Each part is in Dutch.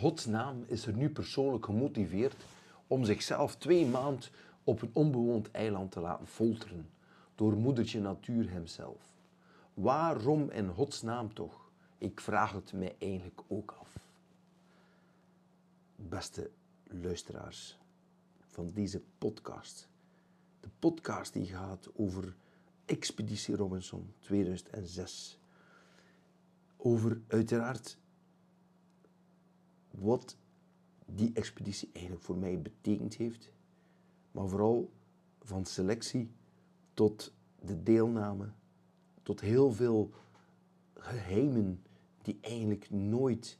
godsnaam is er nu persoonlijk gemotiveerd om zichzelf twee maanden op een onbewoond eiland te laten folteren door moedertje natuur hemzelf? Waarom in godsnaam toch? Ik vraag het mij eigenlijk ook af. Beste luisteraars van deze podcast. De podcast die gaat over Expeditie Robinson 2006. Over uiteraard wat die expeditie eigenlijk voor mij betekend heeft, maar vooral van selectie tot de deelname, tot heel veel geheimen die eigenlijk nooit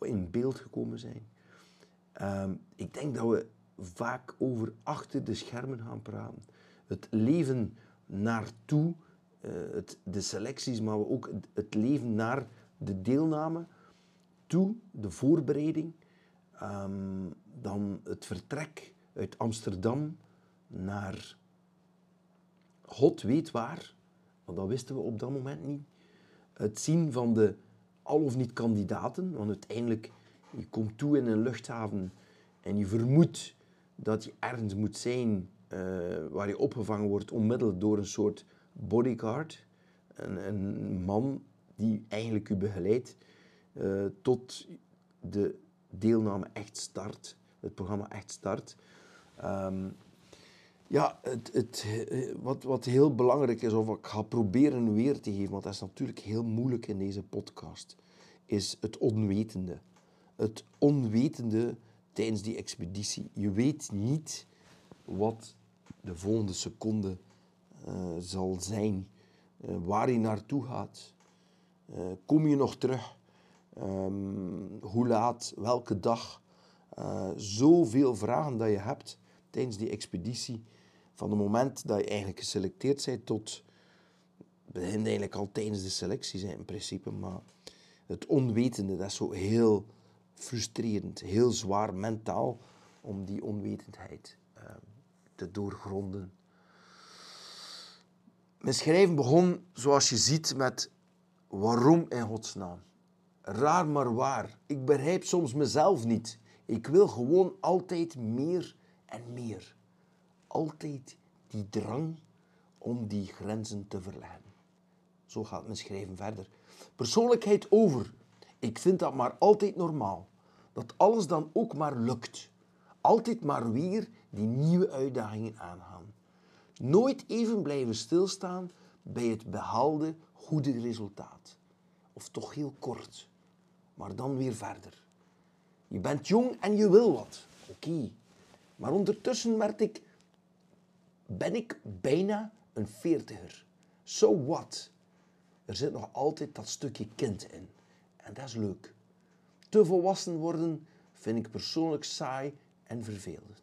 in beeld gekomen zijn. Ehm, ik denk dat we vaak over achter de schermen gaan praten. Het leven naartoe, uh, het, de selecties, maar ook het leven naar de deelname toe, de voorbereiding, um, dan het vertrek uit Amsterdam naar God weet waar, want dat wisten we op dat moment niet. Het zien van de al of niet kandidaten, want uiteindelijk je komt toe in een luchthaven en je vermoedt dat je ergens moet zijn uh, waar je opgevangen wordt onmiddellijk door een soort bodyguard, een, een man die eigenlijk u begeleidt uh, tot de deelname echt start, het programma echt start. Um, ja, het, het, wat, wat heel belangrijk is, of ik ga proberen weer te geven, want dat is natuurlijk heel moeilijk in deze podcast, is het onwetende. Het onwetende tijdens die expeditie. Je weet niet wat de volgende seconde uh, zal zijn, waar je naartoe gaat. Kom je nog terug? Um, hoe laat? Welke dag? zoveel vragen dat je hebt tijdens die expeditie. Van het moment dat je eigenlijk geselecteerd bent tot... Het begint eigenlijk al tijdens de selectie zijn in principe, maar het onwetende, dat is zo heel frustrerend, heel zwaar mentaal om die onwetendheid uh, te doorgronden. Mijn schrijven begon, zoals je ziet, met waarom in godsnaam. Raar maar waar. Ik begrijp soms mezelf niet. Ik wil gewoon altijd meer en meer. Altijd die drang om die grenzen te verleggen. Zo gaat mijn schrijven verder. Persoonlijkheid over. Ik vind dat maar altijd normaal. Dat alles dan ook maar lukt. Altijd maar weer die nieuwe uitdagingen aangaan. Nooit even blijven stilstaan bij het behaalde goede resultaat. Of toch heel kort, maar dan weer verder. Je bent jong en je wil wat. Oké. Maar ondertussen werd ik, ben ik bijna een veertiger. So what? Er zit nog altijd dat stukje kind in. En dat is leuk. Te volwassen worden vind ik persoonlijk saai en vervelend.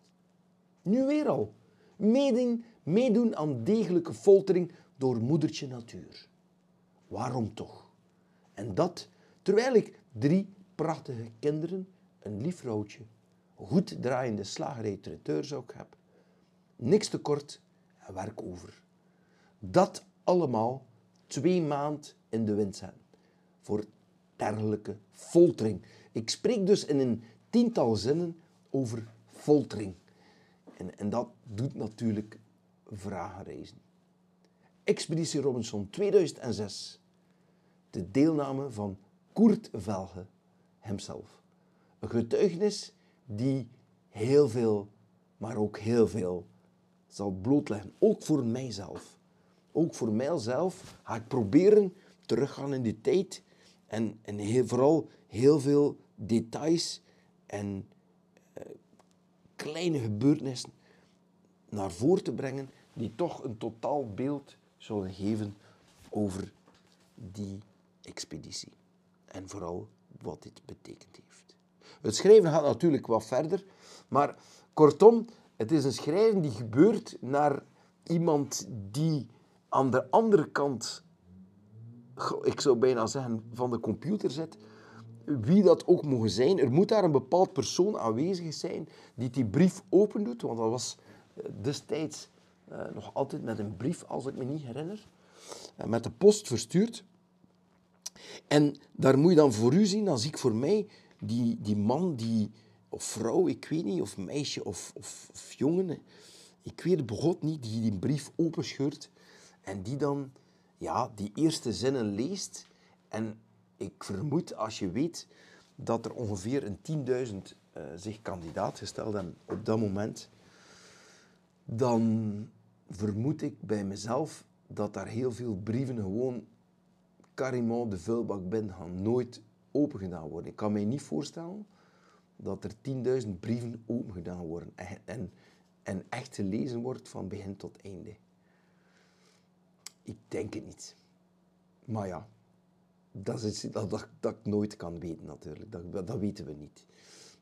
Nu weer al. Meedoen, meedoen aan degelijke foltering door moedertje natuur. Waarom toch? En dat terwijl ik drie prachtige kinderen, een lief goed draaiende slagerij traiteursok heb, niks tekort en werk over. Dat allemaal twee maand in de wind zetten. Voor dergelijke foltering. Ik spreek dus in een tiental zinnen over foltering. En, en dat doet natuurlijk vragen reizen. Expeditie Robinson 2006. De deelname van Koert Velge hemzelf. Een getuigenis die heel veel, maar ook heel veel zal blootleggen. Ook voor mijzelf. Ook voor mijzelf ga ik proberen teruggaan in die tijd en, en heel, vooral heel veel details en uh, kleine gebeurtenissen naar voren te brengen die toch een totaal beeld zullen geven over die expeditie. En vooral wat dit betekend heeft. Het schrijven gaat natuurlijk wat verder, maar kortom, het is een schrijven die gebeurt naar iemand die aan de andere kant, ik zou bijna zeggen, van de computer zit, wie dat ook mogen zijn. Er moet daar een bepaald persoon aanwezig zijn die die brief opendoet, want dat was eh, destijds uh, nog altijd met een brief, als ik me niet herinner, uh, met de post verstuurd. En daar moet je dan voor u zien, dan zie ik voor mij die, die man, die, of vrouw, ik weet niet, of meisje of, of, jongen, ik weet het begot niet, die die brief openscheurt en die dan ja, die eerste zinnen leest. En ik vermoed, als je weet dat er ongeveer een 10.000 uh, zich kandidaat gesteld hebben op dat moment, dan vermoed ik bij mezelf dat daar heel veel brieven gewoon carrément de vuilbak binnen gaan, nooit open gedaan worden. Ik kan mij niet voorstellen dat er 10.000 brieven open gedaan worden en, en, en echt gelezen wordt van begin tot einde. Ik denk het niet. Maar ja, dat is iets dat, dat, dat ik nooit kan weten natuurlijk. Dat, dat weten we niet.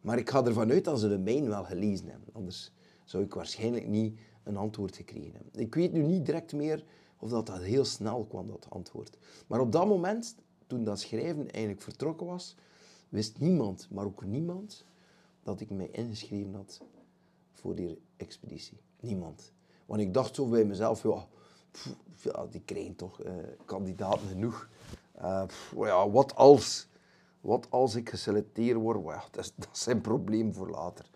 Maar ik ga ervan uit dat ze de mijn wel gelezen hebben. Anders zou ik waarschijnlijk niet een antwoord gekregen hebben. Ik weet nu niet direct meer of dat, dat heel snel kwam, dat antwoord. Maar op dat moment, toen dat schrijven eigenlijk vertrokken was, wist niemand, maar ook niemand, dat ik mij ingeschreven had voor die expeditie. Niemand. Want ik dacht zo bij mezelf, ja, die krijgen toch uh, kandidaten genoeg. Uh, ja, wat als? Wat als ik geselecteerd word? Dat, is, een probleem voor later.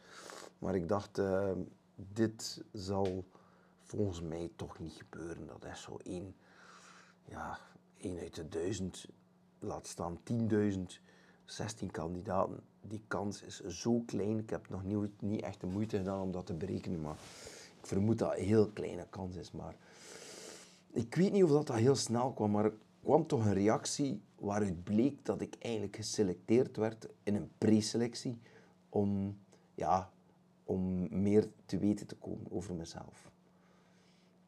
Maar ik dacht, uh, dit zal volgens mij toch niet gebeuren. Dat is zo één, ja, één uit de duizend, laat staan 10.000, 16 kandidaten. Die kans is zo klein. Ik heb nog niet, niet echt de moeite gedaan om dat te berekenen, maar ik vermoed dat een heel kleine kans is. Maar ik weet niet of dat, dat heel snel kwam, maar er kwam toch een reactie waaruit bleek dat ik eigenlijk geselecteerd werd in een preselectie om, ja, om meer te weten te komen over mezelf.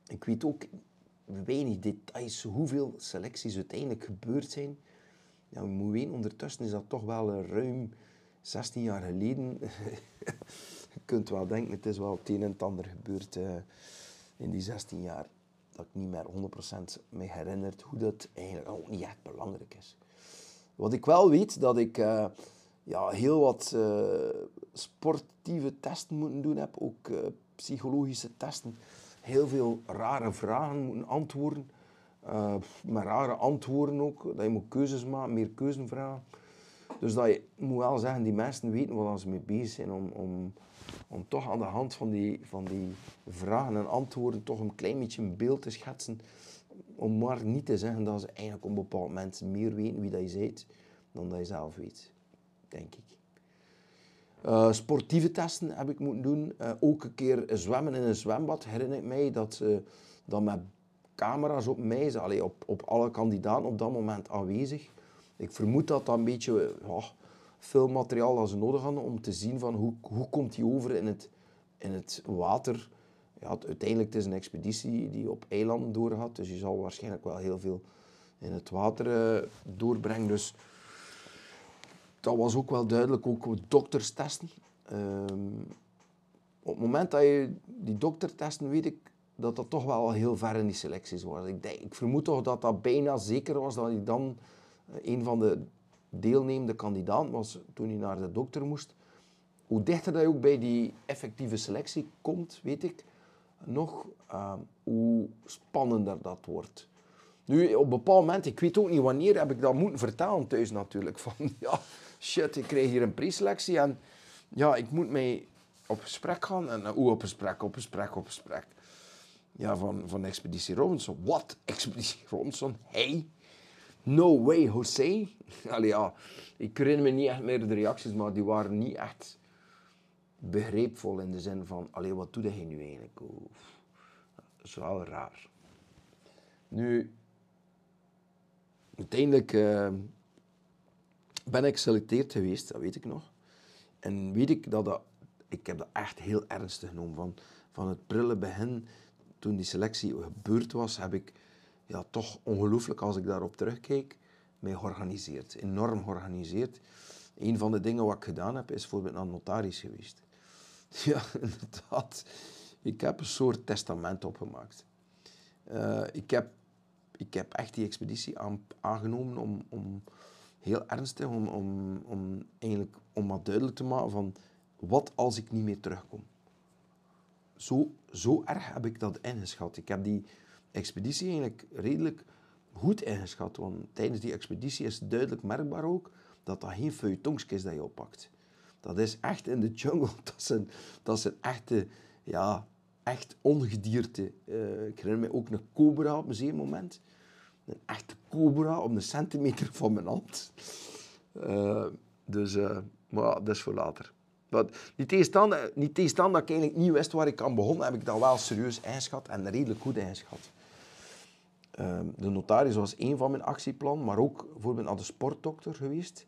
Ik weet ook weinig details, hoeveel selecties uiteindelijk gebeurd zijn. Ja, weten, ondertussen is dat toch wel ruim 16 jaar geleden. je kunt wel denken, het is wel het een en het ander gebeurd uh, in die 16 jaar. Dat ik niet meer 100% me herinner hoe dat eigenlijk ook niet echt belangrijk is. Wat ik wel weet, dat ik uh, ja, heel wat uh, sportieve testen moeten doen heb, ook psychologische testen heel veel rare vragen moeten antwoorden. Uh, met rare antwoorden ook. Dat je moet keuzes maken, meer keuzes vragen. Dus dat je moet wel zeggen, die mensen weten waar ze mee bezig zijn om, om, om toch aan de hand van die, van die vragen en antwoorden toch een klein beetje een beeld te schetsen. Om maar niet te zeggen dat ze eigenlijk op een bepaald moment meer weten wie dat je bent dan dat je zelf weet, denk ik. Uh, sportieve testen heb ik moeten doen. Uh, ook een keer zwemmen in een zwembad. Herinner ik mij dat uh, dat met camera's op mij, allee, op, op alle kandidaten op dat moment aanwezig. Ik vermoed dat dat een beetje ja, filmmateriaal dat ze nodig hadden om te zien van hoe, hoe komt hij over in het, in het water. Ja, het, uiteindelijk het is een expeditie die op eilanden doorgaat, dus je zal waarschijnlijk wel heel veel in het water doorbrengen. Dus dat was ook wel duidelijk, ook dokterstesten. Um, op het moment dat je die doktertesten, weet ik dat dat toch wel heel ver in die selecties was. Ik, denk, ik vermoed toch dat dat bijna zeker was dat hij dan eh, een van de deelnemende kandidaten was toen hij naar de dokter moest. Hoe dichter dat je ook bij die effectieve selectie komt, weet ik nog, uh, hoe spannender dat wordt. Nu, op een bepaald moment, ik weet ook niet wanneer, heb ik dat moeten vertellen thuis natuurlijk. Van, ja, shit, ik krijg hier een preselectie en ja, ik moet mij op gesprek gaan. En hoe op gesprek, op gesprek, op gesprek. Ja, van, van Expeditie Robinson. Wat? Expeditie Robinson? Hey? No way, Jose? Allee, ja, ik herinner me niet echt meer de reacties, maar die waren niet echt begreepvol in de zin van, allee, wat doe je nu eigenlijk? Oef, dat is wel raar. Nu, uiteindelijk... ben ik geselecteerd geweest, dat weet ik nog. En weet ik dat, ik heb dat echt heel ernstig genomen. Van, van het prille begin, toen die selectie gebeurd was, heb ik ja, toch ongelooflijk, als ik daarop terugkijk, mij georganiseerd. Enorm georganiseerd. Een van de dingen wat ik gedaan heb, is bijvoorbeeld naar notaris geweest. Ja, inderdaad. Ik heb een soort testament opgemaakt. Uh, ik, heb, ik heb echt die expeditie aan, aangenomen om, om heel ernstig om, om, om, eigenlijk, om wat duidelijk te maken van wat als ik niet meer terugkom. Zo, zo erg heb ik dat ingeschat. Ik heb die expeditie eigenlijk redelijk goed ingeschat. Want tijdens die expeditie is duidelijk merkbaar ook dat dat geen feuilletons is dat je oppakt. Dat is echt in de jungle. Dat zijn, dat zijn echte, ja, echt ongedierte. Uh, ik herinner me ook een cobra op een zeer moment. Een echte cobra op een centimeter van mijn hand. Uh, dus, uh, maar dat is voor later. Wat, niet tegenstaande, niet tegenstaande dat ik eigenlijk niet wist waar ik aan begon, heb ik dan wel serieus inschat en redelijk goed inschat. Uh, de notaris was één van mijn actieplan, maar ook bijvoorbeeld naar de sportdokter geweest.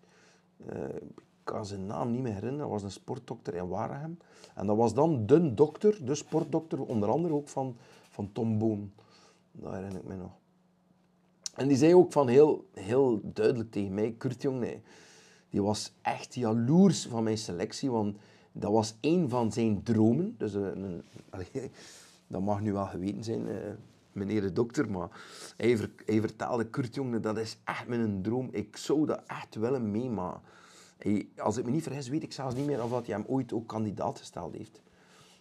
Ik kan zijn naam niet meer herinneren, dat was een sportdokter in Waregem. En dat was dan de dokter, de sportdokter, onder andere ook van, van Tom Boon. Dat herinner ik me nog. En die zei ook van heel, heel duidelijk tegen mij, Kurt Jong, die was echt jaloers van mijn selectie, want dat was één van zijn dromen. Dus eh, een, dat mag nu wel geweten zijn, uh, meneer de dokter, maar hij, ver, hij vertelde Kurt Jongen, dat is echt mijn droom. Ik zou dat echt willen meemaken. als ik me niet vergis, weet ik zelfs niet meer of hij hem ooit ook kandidaat gesteld heeft.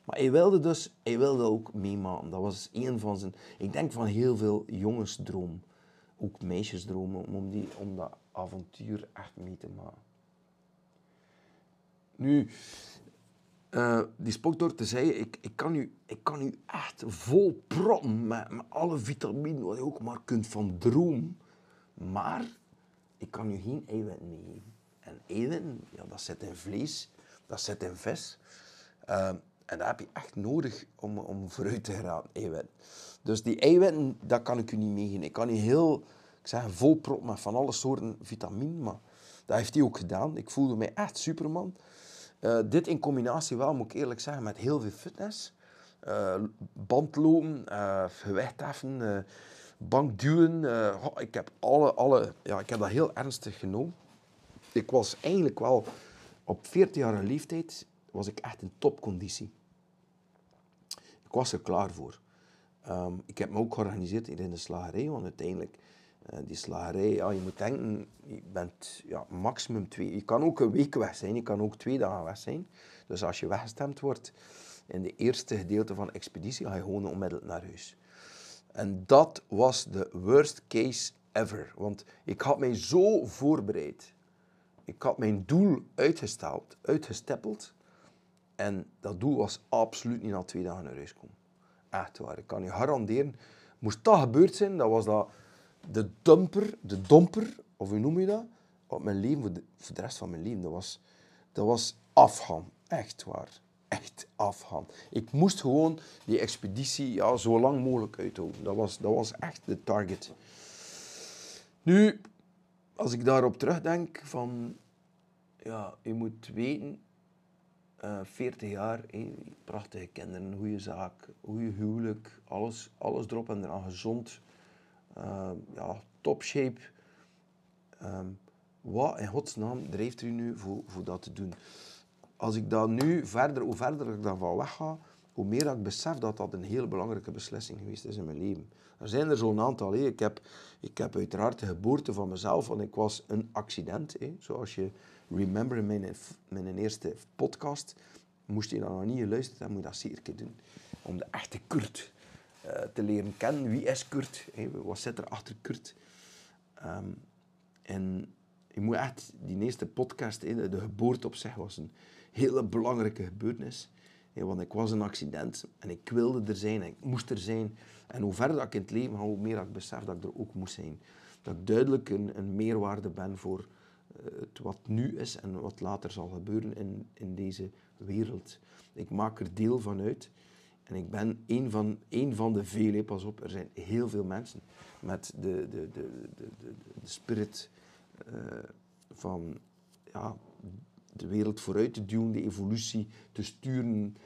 Maar hij wilde dus, hij wilde ook meemaken. Dat was een van zijn, ik denk van heel veel jongensdroom. Ook meisjesdromen, om, die, om dat avontuur echt mee te maken. Nu, uh, die te zei, ik, ik, kan u, ik kan u echt vol proppen met, met alle vitamine wat je ook maar kunt van droom. Maar ik kan u geen eiwit meegeven. En eiwitten, ja, dat zit in vlees, dat zit in vis. Uh, en dat heb je echt nodig om, om vooruit te geraken, eiwitten. Dus die eiwitten, dat kan ik u niet meegeven. Ik kan u heel zeg, volprop met van alle soorten vitamine, maar dat heeft hij ook gedaan. Ik voelde mij echt superman. Uh, dit in combinatie wel, moet ik eerlijk zeggen, met heel veel fitness. Uh, bandlopen, uh, gewicht heffen, bankduwen. Ik, heb alle, alle, ja, ik heb dat heel ernstig genomen. Ik was eigenlijk wel, op 14 jaar leeftijd, was ik echt in topconditie. Ik was er klaar voor. Um, ik heb me ook georganiseerd hier in de slagerij, want uiteindelijk uh, die slagerij, ja, je moet denken, je bent ja, maximum twee. Je kan ook een week weg zijn, je kan ook twee dagen weg zijn. Dus als je weggestemd wordt in de eerste gedeelte van de expeditie, ga je gewoon onmiddellijk naar huis. En dat was de worst case ever. Want ik had mij zo voorbereid. Ik had mijn doel uitgesteld, uitgesteppeld. En dat doel was absoluut niet na twee dagen naar huis komen. Echt waar. Ik kan je garanderen. Moest dat gebeurd zijn, dat was dat de dumper, de domper, of hoe noem je dat, op mijn leven, voor de, rest van mijn leven, dat was, dat was afgaan. Echt waar. Echt afgaan. Ik moest gewoon die expeditie ja, zo lang mogelijk uithouden. Dat was, dat was echt de target. Nu, als ik daarop terugdenk van... Ja, je moet weten, uh, 40 jaar, prachtige kinderen, goede zaak, goede huwelijk, alles, alles erop en eraan gezond uh, ja, top shape. Um, wat in godsnaam drijft u nu voor, voor dat te doen? Als ik dat nu verder, hoe verder ik daarvan wegga, hoe meer ik besef dat dat een heel belangrijke beslissing geweest is in mijn leven. Er zijn er zo'n aantal. Ik, heb, ik heb uiteraard de geboorte van mezelf, want ik was een accident. Zoals je remember mijn, mijn eerste podcast, moest je dan nog niet geluisterd hebben, moet je dat zeker doen. Om de echte Kurt eh, te leren kennen. Wie is Kurt? wat zit er achter Kurt? Um, en je moet echt, die eerste podcast, de geboorte op zich was een hele belangrijke gebeurtenis. want ik was een accident en ik wilde er zijn en ik moest er zijn. En hoe verder ik in het leven ga, hoe meer ik besef dat ik er ook moest zijn. Dat ik duidelijk een, een meerwaarde ben voor het wat nu is en wat later zal gebeuren in, in deze wereld. Ik maak er deel van uit. En ik ben een van, een van de vele, pas op, er zijn heel veel mensen met de, de, de, de, de, spirit uh, van ja, de wereld vooruit te duwen, de evolutie te sturen,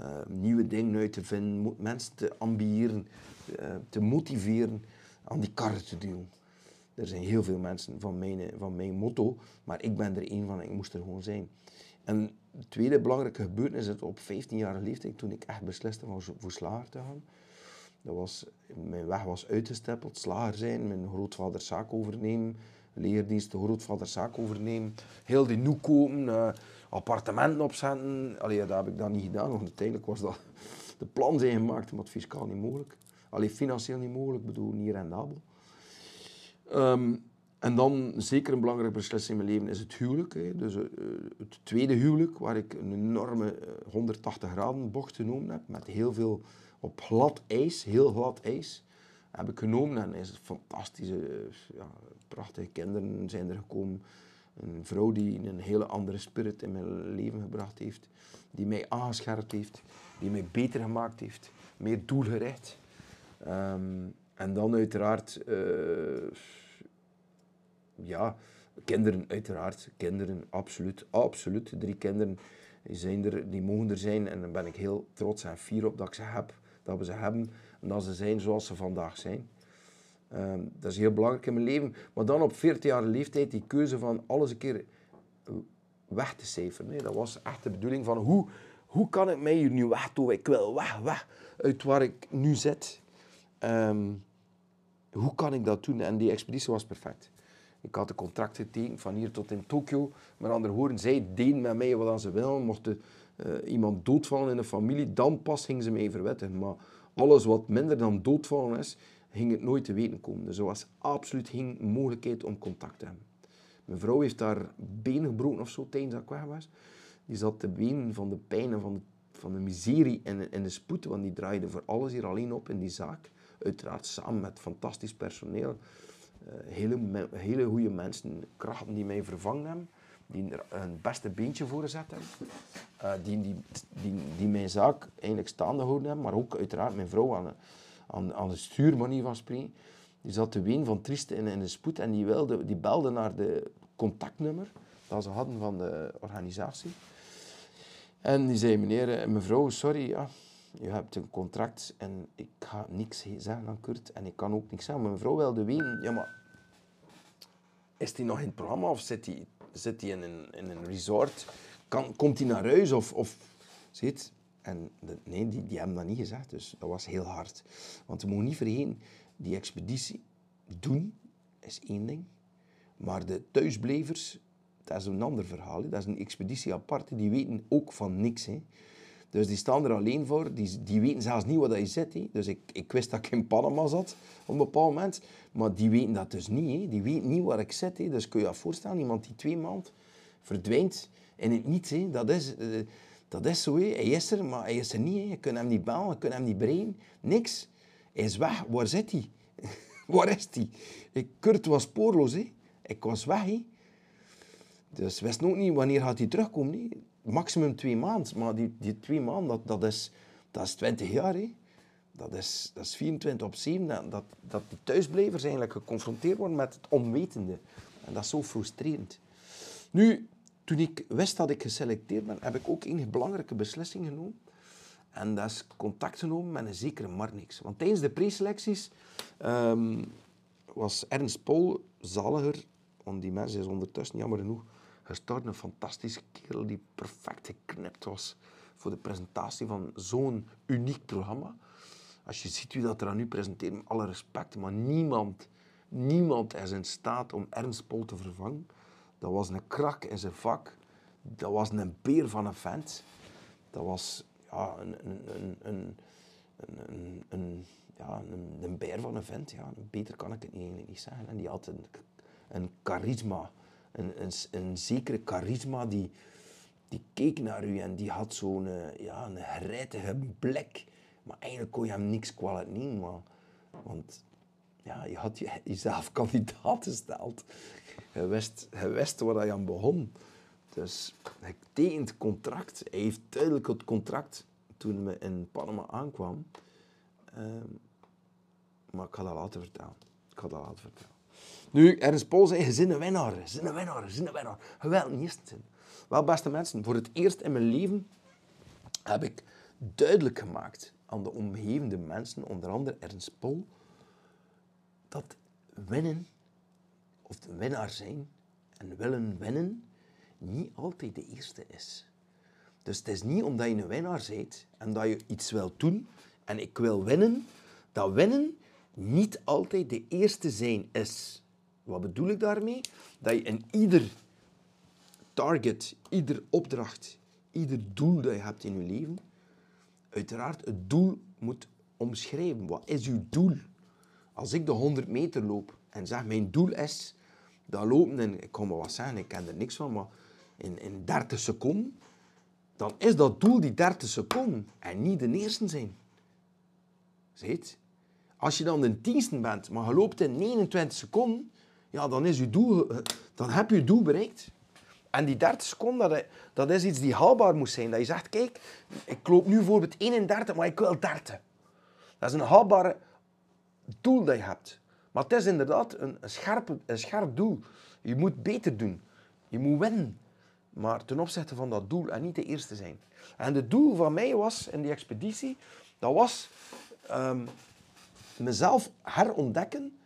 uh, nieuwe dingen uit te vinden, mensen te ambiëren, te motiveren, aan die karren te duwen. Er zijn heel veel mensen van mijn, van mijn motto, maar ik ben er één van en ik moest er gewoon zijn. En de tweede belangrijke gebeurtenis is op 15-jarige leeftijd, toen ik echt besliste om voor slager te gaan. Dat was, mijn weg was uitgesteppeld, slager zijn, mijn grootvader zaak overnemen, leerdienst, de grootvader zaak overnemen, heel die noek kopen, uh, appartementen opzetten. Allee, dat heb ik dan niet gedaan, want uiteindelijk was dat... De plan zijn gemaakt, maar het fiscaal niet mogelijk. Alleen financieel niet mogelijk, bedoel, niet rendabel. Um, En dan, zeker een belangrijke beslissing in mijn leven, is het huwelijk. Hè. Dus eh, het tweede huwelijk, waar ik een enorme 180 graden bocht genomen heb, met heel veel op glad ijs, heel glad ijs, heb ik genomen. En is fantastische, ja, prachtige kinderen zijn er gekomen. Een vrouw die een hele andere spirit in mijn leven gebracht heeft, die mij aangescherpt heeft, die mij beter gemaakt heeft, meer doelgericht. Ehm, en dan uiteraard, ja, kinderen uiteraard, kinderen, absoluut, absoluut. Drie kinderen zijn er, die mogen er zijn en dan ben ik heel trots en fier op dat ik ze heb, dat we ze hebben en dat ze zijn zoals ze vandaag zijn. Ehm, dat is heel belangrijk in mijn leven. Maar dan op 14 jaar leeftijd die keuze van alles een keer weg te cijferen. Nee, dat was echt de bedoeling van hoe, hoe kan ik mij hier nu doen? Ik wil weg, weg uit waar ik nu zit. Ehm, hoe kan ik dat doen? En die expeditie was perfect. Ik had de contracten getekend van hier tot in Tokio. Met andere woorden, zij deden met mij wat ze wilden. Mocht uh, iemand doodvallen in een familie, dan pas gingen ze mij verwettigen. Maar alles wat minder dan doodvallen is, ging het nooit te weten komen. Dus er was absoluut geen mogelijkheid om contact te hebben. Mijn vrouw heeft daar benen gebroken of zo tijdens dat ik weg was. Die zat te benen van de pijn en van de, van de miserie en, en de spoed, want die draaide voor alles hier alleen op in die zaak. Uiteraard samen met fantastisch personeel. Uh, hele, hele goede mensen, krachten die mij vervangen hebben, die er een beste beentje voor gezet hebben, uh, die, die, die, die, mijn zaak eigenlijk staande gehouden hebben, maar ook uiteraard mijn vrouw aan, aan, aan de stuurmanier van spreken. Die zat te ween van trieste in, in de spoed en die, wilde, die belde naar de contactnummer dat ze hadden van de organisatie. En die zei, meneer en mevrouw, sorry, ja, je hebt een contract en ik ga niks zeggen aan Kurt en ik kan ook niks zeggen. Mijn vrouw wilde weten, ja maar, is hij nog in het programma of zit hij, zit hij in, een, in een resort? Kan, komt hij naar huis of, of zit? En nee, die, die hebben dat niet gezegd, dus dat was heel hard. Want we mogen niet vergeten, die expeditie doen is één ding, maar de thuisblevers, dat is een ander verhaal. Dat is een expeditie apart, die weten ook van niks. Hè. Dus die staan er alleen voor, die, die weten zelfs niet wat je zit. Dus ik, ik wist dat ik in Panama zat op een bepaald moment, maar die weten dat dus niet. Die weten niet waar ik zit. Dus kun je je voorstellen, iemand die twee maanden verdwijnt in het niets. Dat, is, uh, dat is zo. Hij is er, maar hij is er niet. Je kunt hem niet bellen, je kunt hem niet brengen. Niks. Hij is weg. Waar zit hij? waar is hij? Kurt was spoorloos. Ik was weg. Hè. Dus wist ook niet wanneer gaat hij terugkomen. Maximum twee maanden. Maar die, die twee maanden, dat, dat, is, dat is 20 jaar. Hè. Dat, is, dat is 24 op 7. Dat, dat, thuisblijvers eigenlijk geconfronteerd worden met het onwetende. En dat is zo frustrerend. Nu, toen ik wist dat ik geselecteerd ben, heb ik ook een belangrijke beslissing genomen. En dat is contact genomen met een zekere Marnix. Want tijdens de preselecties um, was Ernst Pol zaliger, want die mens is ondertussen jammer genoeg gestorven. Een fantastische kerel die perfect geknipt was voor de presentatie van zo'n uniek programma. Als je ziet wie dat er aan nu presenteert, met alle respect, maar niemand, niemand is in staat om Ernst Pol te vervangen. Dat was een krak in zijn vak. Dat was een beer van een vent. Dat was ja, een, een, een, een, een, ja, een, een beer van een vent. Ja. Beter kan ik het niet, niet zeggen. En die had een, een charisma, een, een, een zekere charisma die, die keek naar u en die had zo'n eh, ja, een blik. Maar eigenlijk kon je hem niks kwalijk nemen. Want ja, je had jezelf kandidaat gesteld. Je wist, je wist waar je aan begon. Dus hij tekent contract. Hij heeft duidelijk het contract toen we in Panama aankwam. Ehm, maar ik ga dat later vertellen. Ik ga dat later vertellen. Nu, Ernst Paul zei, je een winnaar, bent een winnaar, bent een winnaar. Wilt niet zijn. Wel, beste mensen, voor het eerst in mijn leven heb ik duidelijk gemaakt aan de omgevende mensen, onder andere Ernst Paul, dat winnen, of de winnaar zijn en willen winnen, niet altijd de eerste is. Dus het is niet omdat je een winnaar bent en dat je iets wilt doen en ik wil winnen, dat winnen niet altijd de eerste zijn is. Wat bedoel ik daarmee? Dat je in ieder target, ieder opdracht, ieder doel dat je hebt in je leven, uiteraard het doel moet omschrijven. Wat is uw doel? Als ik de 100 meter loop en zeg mijn doel is dat lopen in, ik kan me wat zeggen, ik ken er niks van, maar in, in 30 seconden, dan is dat doel die 30 seconden en niet de eerste zijn. Ziet? Als je dan de tienste bent, maar je loopt in 29 seconden, ja, dan, is je doel, dan heb je doel bereikt. En die 30 seconden, dat, dat is iets die haalbaar moet zijn. Dat je zegt, kijk, ik loop nu bijvoorbeeld 31, maar ik wil 30. Dat is een haalbare doel dat je hebt. Maar het is inderdaad een, scherp, een scherp doel. Je moet beter doen. Je moet winnen. Maar ten opzichte van dat doel en niet de eerste zijn. En het doel van mij was in die expeditie, dat was um, mezelf herontdekken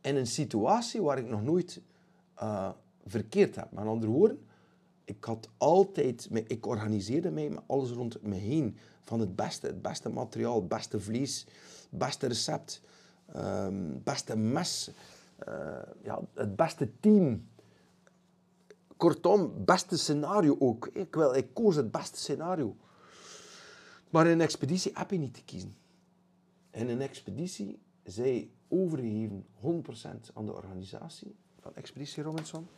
in een situatie waar ik nog nooit uh, verkeerd heb. Met andere woorden, ik had altijd, ik organiseerde mij alles rond me heen. Van het beste, het beste materiaal, het beste vlees, het beste recept, um, het beste mes, uh, ja, het beste team. Kortom, beste scenario ook. Ik, wil, ik koos het beste scenario. Maar in een expeditie heb je niet te kiezen. In een expeditie zij overgegeven 100% aan de organisatie van Expeditie Robinson,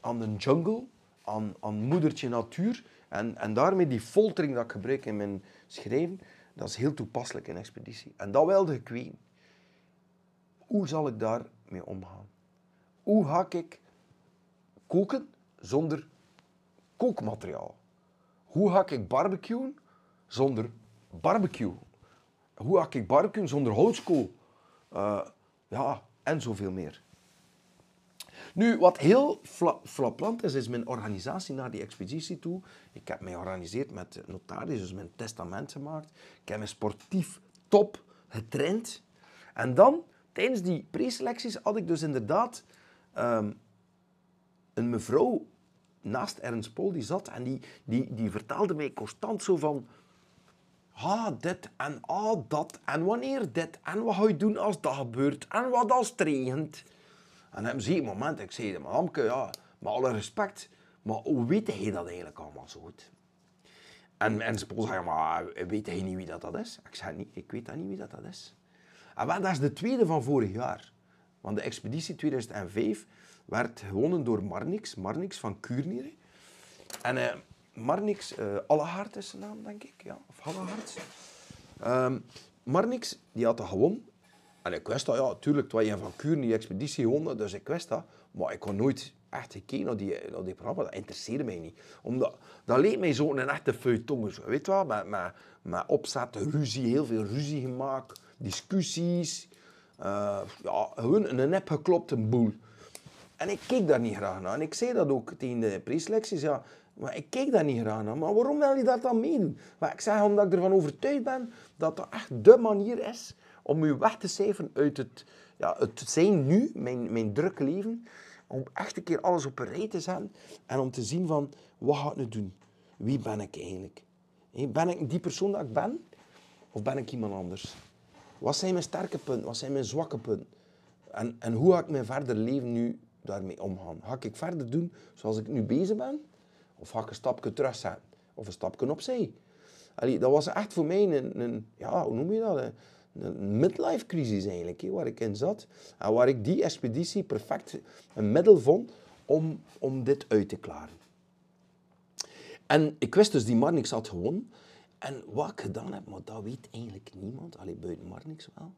aan de jungle, aan, aan moedertje natuur. En, en daarmee die foltering dat ik gebruik in mijn schrijven, dat is heel toepasselijk in expeditie. En dat wilde ik weten. Hoe zal ik daarmee omgaan? Hoe ga ik koken zonder kookmateriaal? Hoe ga ik barbecuen zonder barbecue? Hoe ga ik barbecuen zonder houtskool? Uh, ja, en zoveel meer. Nu, wat heel flappant is, is mijn organisatie naar die expeditie toe. Ik heb mij georganiseerd met notaris, dus mijn testament gemaakt. Ik heb me sportief top getraind. En dan, tijdens die preselecties, had ik dus inderdaad um, een mevrouw naast Ernst Pol die zat en die, die, die vertelde mij constant zo van ah, dit en ah, dat. En wanneer dit. En wat ga je doen als dat gebeurt. En wat als het regent. En op een moment, ik zei, maar ja, met alle respect, maar hoe weet hij dat eigenlijk allemaal zo goed? En, en ze zei, maar weet hij niet wie dat, dat is? Ik zei, niet, ik weet dat niet wie dat, dat is. En dat is de tweede van vorig jaar. Want de expeditie 2005 werd gewonnen door Marnix, Marnix van Kuurnier. En uh, Marnix, uh, is zijn naam, denk ik. Ja, of Allehaard. Um, Marnix, die had dat gewonnen. En ik wist dat, ja, natuurlijk, was een van Kuren die expeditie gewonnen, dus ik wist dat. Maar ik kon nooit echt gekeken naar die, naar die programma. Dat interesseerde mij niet. Omdat, dat leek mij zo een echte feuilleton. Weet je wel, met, met, met opzet, ruzie, heel veel ruzie gemaakt, discussies. Uh, ja, gewoon een nep geklopte boel. En ik keek daar niet graag naar. En ik zei dat ook tegen de preselecties. Ja, maar ik keek daar niet graag naar. Maar waarom wil je dat dan meedoen? Maar ik zeg omdat ik ervan overtuigd ben dat dat echt de manier is om je weg te cijferen uit het, ja, het zijn nu, mijn, mijn drukke leven. Om echt een keer alles op een rij te zetten. En om te zien van, wat ga ik nu doen? Wie ben ik eigenlijk? Ben ik die persoon dat ik ben? Of ben ik iemand anders? Wat zijn mijn sterke punten? Wat zijn mijn zwakke punten? En, en hoe ga ik mijn verder leven nu daarmee omgaan? Ga ik verder doen zoals ik nu bezig ben? Of ga ik een stapje terugzetten? Of een stapje opzij? Allee, dat was echt voor mij een, een ja, hoe noem je dat? Een midlife crisis eigenlijk, waar ik in zat. En waar ik die expeditie perfect een middel vond om, om dit uit te klaren. En ik wist dus die Marnix had gewonnen. En wat ik gedaan heb, maar dat weet eigenlijk niemand. Alleen buiten Marnix wel.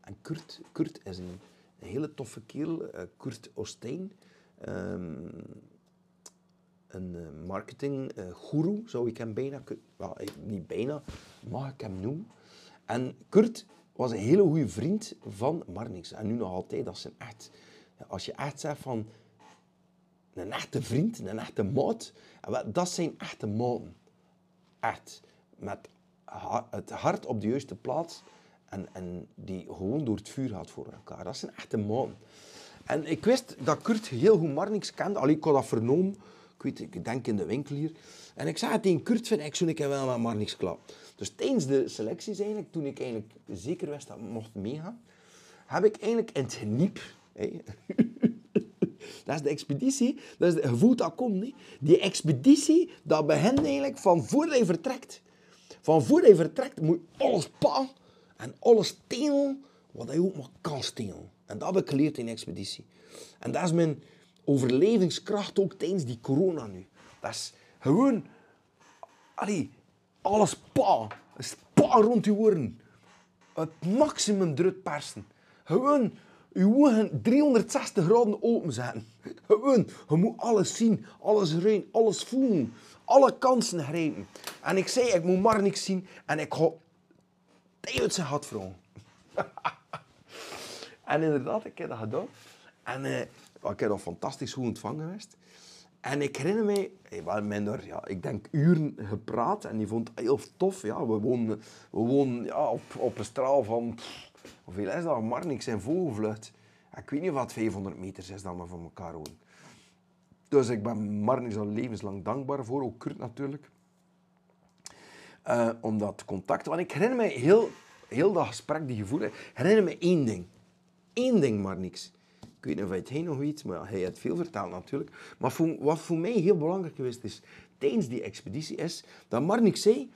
En Kurt, Kurt is een, hele toffe kerel. Uh, Kurt Ostein. Um, een uh, marketinggoeroe, uh, zou ik hem bijna... Well, niet bijna, mag ik hem noemen. En Kurt was een hele goede vriend van Marnix. En nu nog altijd. Dat is echt... Als je echt zegt van... Een echte vriend, een echte maat. Dat zijn echte maten. Echt. Met het hart op de juiste plaats. En, en die gewoon door het vuur gaat voor elkaar. Dat zijn echte maten. En ik wist dat Kurt heel goed Marnix kende. Allee, ik had dat vernomen. Ik, ik denk in de winkel hier. En ik zei het tegen Kurt, vind ik zo ik wel met Marnix klap. Dus tijdens de selecties eigenlijk, toen ik eigenlijk zeker wist dat ik mocht meegaan, heb ik eigenlijk in het geniep... dat is de expeditie, dat is het gevoel dat komt. Hè. Die expeditie, dat begint eigenlijk van voordat je vertrekt. Van voordat je vertrekt moet alles pakken en alles stelen wat je ook maar kan stelen. En dat heb ik geleerd in de expeditie. En dat is mijn overlevingskracht ook tijdens die corona nu. Dat is gewoon... Allee, alles pa. Pa rond je oren. Het maximum druk persen. Gewoon je ogen 360 graden open zijn. Gewoon, je moet alles zien, alles ruiken, alles voelen. Alle kansen grijpen. En ik zei, ik moet maar niks zien en ik ga uit zijn vragen. en inderdaad, ik heb dat gedaan. En uh, ik heb dat fantastisch goed ontvangen geweest. En ik herinner me, we hebben ja, ik denk uren gepraat en die vond het heel tof. Ja, we wonen, we wonen ja, op, op een straal van, hoeveel is dat? Maar niks in vogelvlucht. Ik weet niet wat 500 meter is dan we van elkaar wonen. Dus ik ben Marnix al levenslang dankbaar voor, ook Kurt natuurlijk. Uh, om dat contact. Want ik herinner me heel, heel dat gesprek, die gevoel, herinner me één ding. Eén ding, maar niks. Ik weet niet of hij het nog weet, maar hij heeft veel verteld natuurlijk. Maar wat voor mij heel belangrijk geweest is tijdens die expeditie, is dat Marnix zei,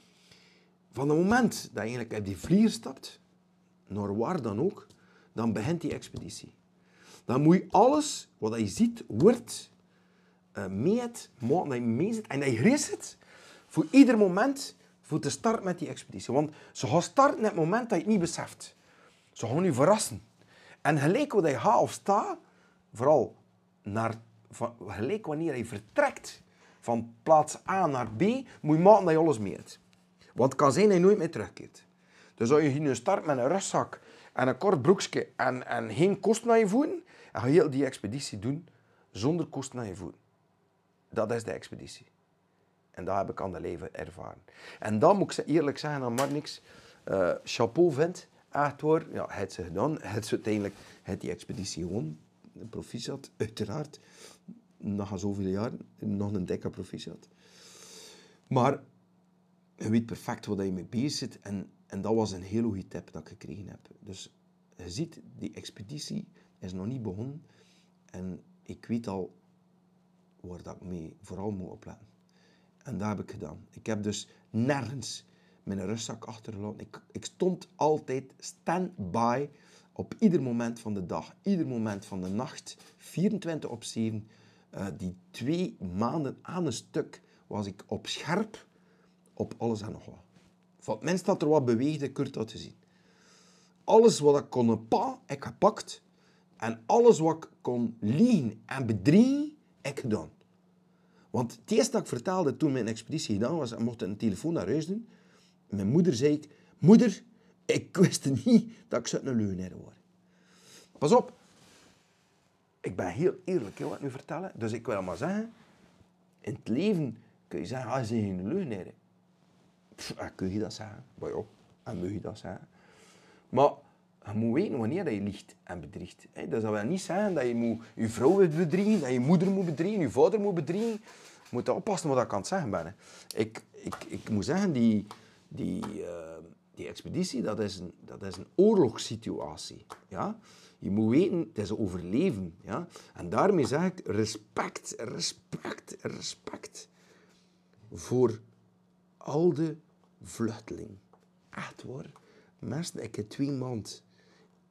van het moment dat je eigenlijk uit die vlieger stapt, naar waar dan ook, dan begint die expeditie. Dan moet je alles wat je ziet, wordt, uh, meet, en dat je zit voor ieder moment voor te starten met die expeditie. Want ze gaan starten op het moment dat je het niet beseft. Ze gaan je verrassen. En gelijk wat je gaat of staat, vooral naar, gelijk wanneer je vertrekt van plaats A naar B, moet je maken dat je alles meet. Want het kan zijn dat je nooit meer terugkeert. Dus als je nu start met een rugzak en een kort broekje en, en geen kost naar je voeten, en ga je heel die expeditie doen zonder kost naar je voeten. Dat is de expeditie. En dat heb ik aan de leven ervaren. En dan moet ik eerlijk zeggen aan Marnix, uh, chapeau vindt, echt hoor, ja, het ze gedaan, het ze uiteindelijk, het die expeditie gewoon, proficiat, uiteraard, na zoveel jaren, nog een dikke proficiat. Maar je weet perfect wat je mee bezig zit en, en dat was een heel goede tip dat ik gekregen heb. Dus je ziet, die expeditie is nog niet begonnen en ik weet al waar dat ik mee vooral moet opletten. En dat heb ik gedaan. Ik heb dus nergens mijn rugzak achtergelaten. Ik, ik stond altijd stand-by op ieder moment van de dag, ieder moment van de nacht, 24 op 7. Uh, eh, die twee maanden aan een stuk was ik op scherp op alles en nog wat. Van het minst dat er wat beweegde, Kurt dat te zien. Alles wat ik kon pa, ik gepakt. En alles wat ik kon liegen en bedriegen, ik gedaan. Want het eerste dat ik vertelde toen mijn expeditie gedaan was, en mocht een telefoon naar huis doen. Mijn moeder zei ik, moeder, ik wist niet dat ik zo een leugenaar word. Pas op, ik ben heel eerlijk hè, wat ik nu vertellen. Dus ik wil maar zeggen, in het leven kun je zeggen, ah, ze geen leugenaar. kun je dat zeggen? Maar ja, en moet je dat zeggen. Maar je moet weten wanneer je liegt en bedriegt. Dat wil niet zeggen dat je moet je vrouw moet bedriegen, dat je moeder moet bedriegen, je vader moet bedriegen. Je moet oppassen wat ik aan het zeggen ben. Ik, ik, ik moet zeggen, die, die, uh, die expeditie, dat is een, dat is een oorlogssituatie. Ja? Je moet weten, het is overleven. Ja? En daarmee zeg ik respect, respect, respect voor al de vluchtelingen. Echt waar. Mensen, ik heb twee maanden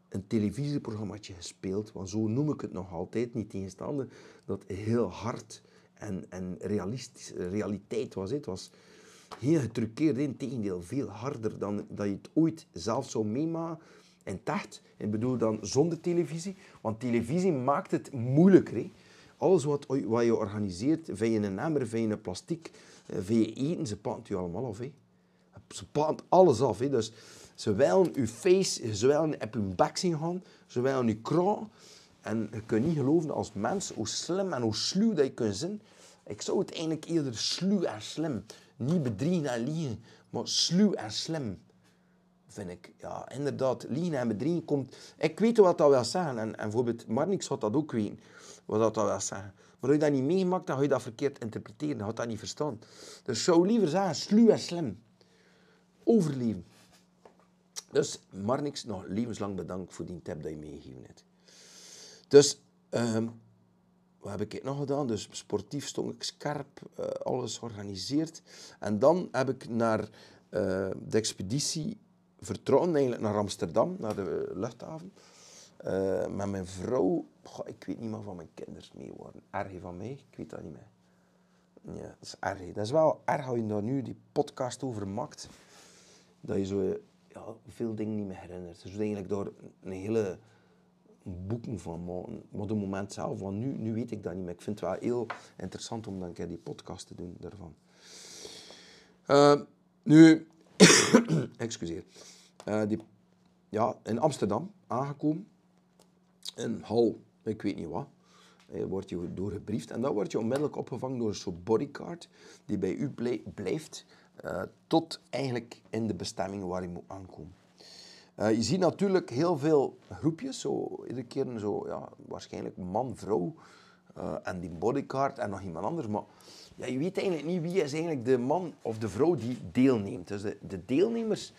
een televisieprogrammaatje gespeeld, want zo noem ik het nog altijd, niet tegenstaande, dat heel hard en, en realiteit was. Het was heel getruckeerd, in tegendeel, veel harder dan dat je het ooit zelf zou meemaken. En tacht, ik bedoel dan zonder televisie, want televisie maakt het moeilijker. Alles wat, wat je organiseert, via een emmer, via een plastic, eh, via eten, ze pakt je allemaal af. Hè? Ze pakt alles af. Hè? Dus ze willen je face, ze willen je bek zien gaan, ze willen je kraan. En je kunt niet geloven als mens hoe slim en hoe sluw dat je kunt zijn. Ik zou het eigenlijk eerder sluw en slim. Niet bedriegen en liegen, maar sluw en slim. Vind ik. Ja, inderdaad. Liegen en bedriegen komt... Ik weet wat dat wil zeggen. En, en bijvoorbeeld Marnix had dat ook weten. Wat dat, wil zeggen. Maar als je dat niet meegemaakt, dan ga je dat verkeerd interpreteren. Dan ga je dat niet verstaan. Dus zou liever zeggen sluw en slim. Overleven. Dus Marnix, nog levenslang bedankt voor die tip dat je meegegeven hebt. Dus, um, wat heb ik nog gedaan? Dus sportief stond ik scherp, uh, alles georganiseerd. En dan heb ik naar uh, de expeditie vertrokken, eigenlijk naar Amsterdam, naar de luchthaven. Eh, met mijn vrouw, ik weet niet meer van mijn kinderen mee worden. Erg van mij, ik weet dat niet meer. Ja, dat is erg. Dat is wel erg als je daar nu die podcast over maakt. Dat je zo ja, veel dingen niet meer herinnert. Dus eigenlijk door een hele boeken van. Maar op het moment zelf, want nu, nu weet ik dat niet meer. Ik vind het wel heel interessant om dan keer die podcast te doen daarvan. Uh, nu, excuseer. Uh, die, ja, in Amsterdam aangekomen. In hal, ik weet niet wat. Je wordt je doorgebriefd en dan word je onmiddellijk opgevangen door een soort bodycard die bij u blijft tot eigenlijk in de bestemming waar je moet aankomen. Uh, je ziet natuurlijk heel veel groepjes, zo, iedere keer zo, ja, waarschijnlijk man, vrouw uh, en die bodycard en nog iemand anders. Maar ja, je weet eigenlijk niet wie is eigenlijk de man of de vrouw die deelneemt. Dus de, de deelnemers,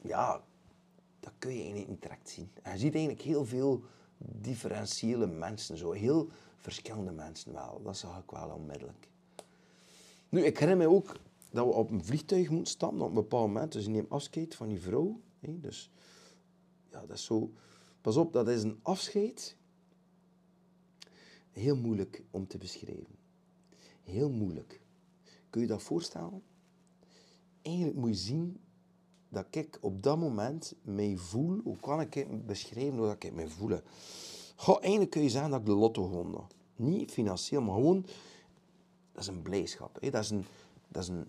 ja, dat kun je eigenlijk niet direct zien. En je ziet eigenlijk heel veel differentiële mensen, zo heel verschillende mensen wel. Dat zag ik wel onmiddellijk. Nu, ik herinner me ook dat we op een vliegtuig moeten stappen op een bepaald moment. Dus je neemt afscheid van die vrouw. Dus ja, dat is zo... Pas op, dat is een afscheid. Heel moeilijk om te beschrijven. Heel moeilijk. Kun je dat voorstellen? Eigenlijk moet je zien dat ik op dat moment mij voel. Hoe kan ik het beschrijven hoe ik mij voel? Goh, eigenlijk kun je zeggen dat ik de lotto won. Niet financieel, maar gewoon... Dat is een blijdschap. Hè? Dat is, een, dat is een,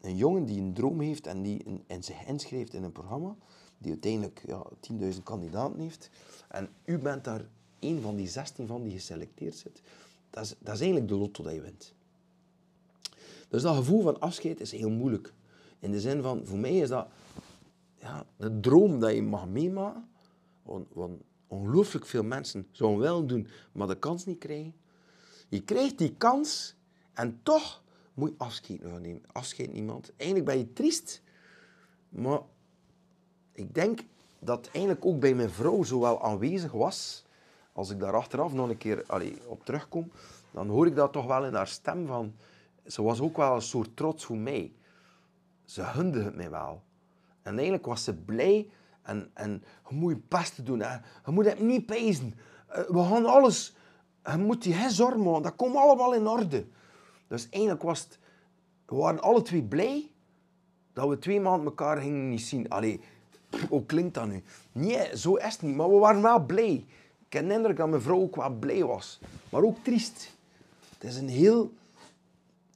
een jongen die een droom heeft en die en zich inschrijft in een programma, die uiteindelijk ja, 10.000 kandidaten heeft. En u bent daar één van die 16 van die geselecteerd zit. Dat is, dat is eigenlijk de lotto dat je wint. Dus dat gevoel van afscheid is heel moeilijk. In de zin van, voor mij is dat ja, de droom dat je mag meemaken. Want, want ongelooflijk veel mensen zouden wel doen, maar de kans niet krijgen. Je krijgt die kans en toch moet je afscheid nemen. Afscheid niemand. Eigenlijk ben je triest, maar ik denk dat eigenlijk ook bij mijn vrouw zo wel aanwezig was. Als ik daar achteraf nog een keer allee, op terugkom, dan hoor ik dat toch wel in haar stem van... Ze was ook wel een soort trots voor mij. Ze hunde het mij wel. En eigenlijk was ze blij en, en je moet je best doen. Hè. Je moet het niet pezen. Eh, we gaan alles... Je moet je zorgen maken. Dat komt allemaal in orde. Dus eigenlijk was. We waren alle twee blij dat we twee maanden elkaar gingen niet zien. Allee, hoe klinkt dat nu? Nee, zo is het niet. Maar we waren wel blij. Ik heb indruk dat mijn vrouw ook wel blij was. Maar ook triest. Het is een heel...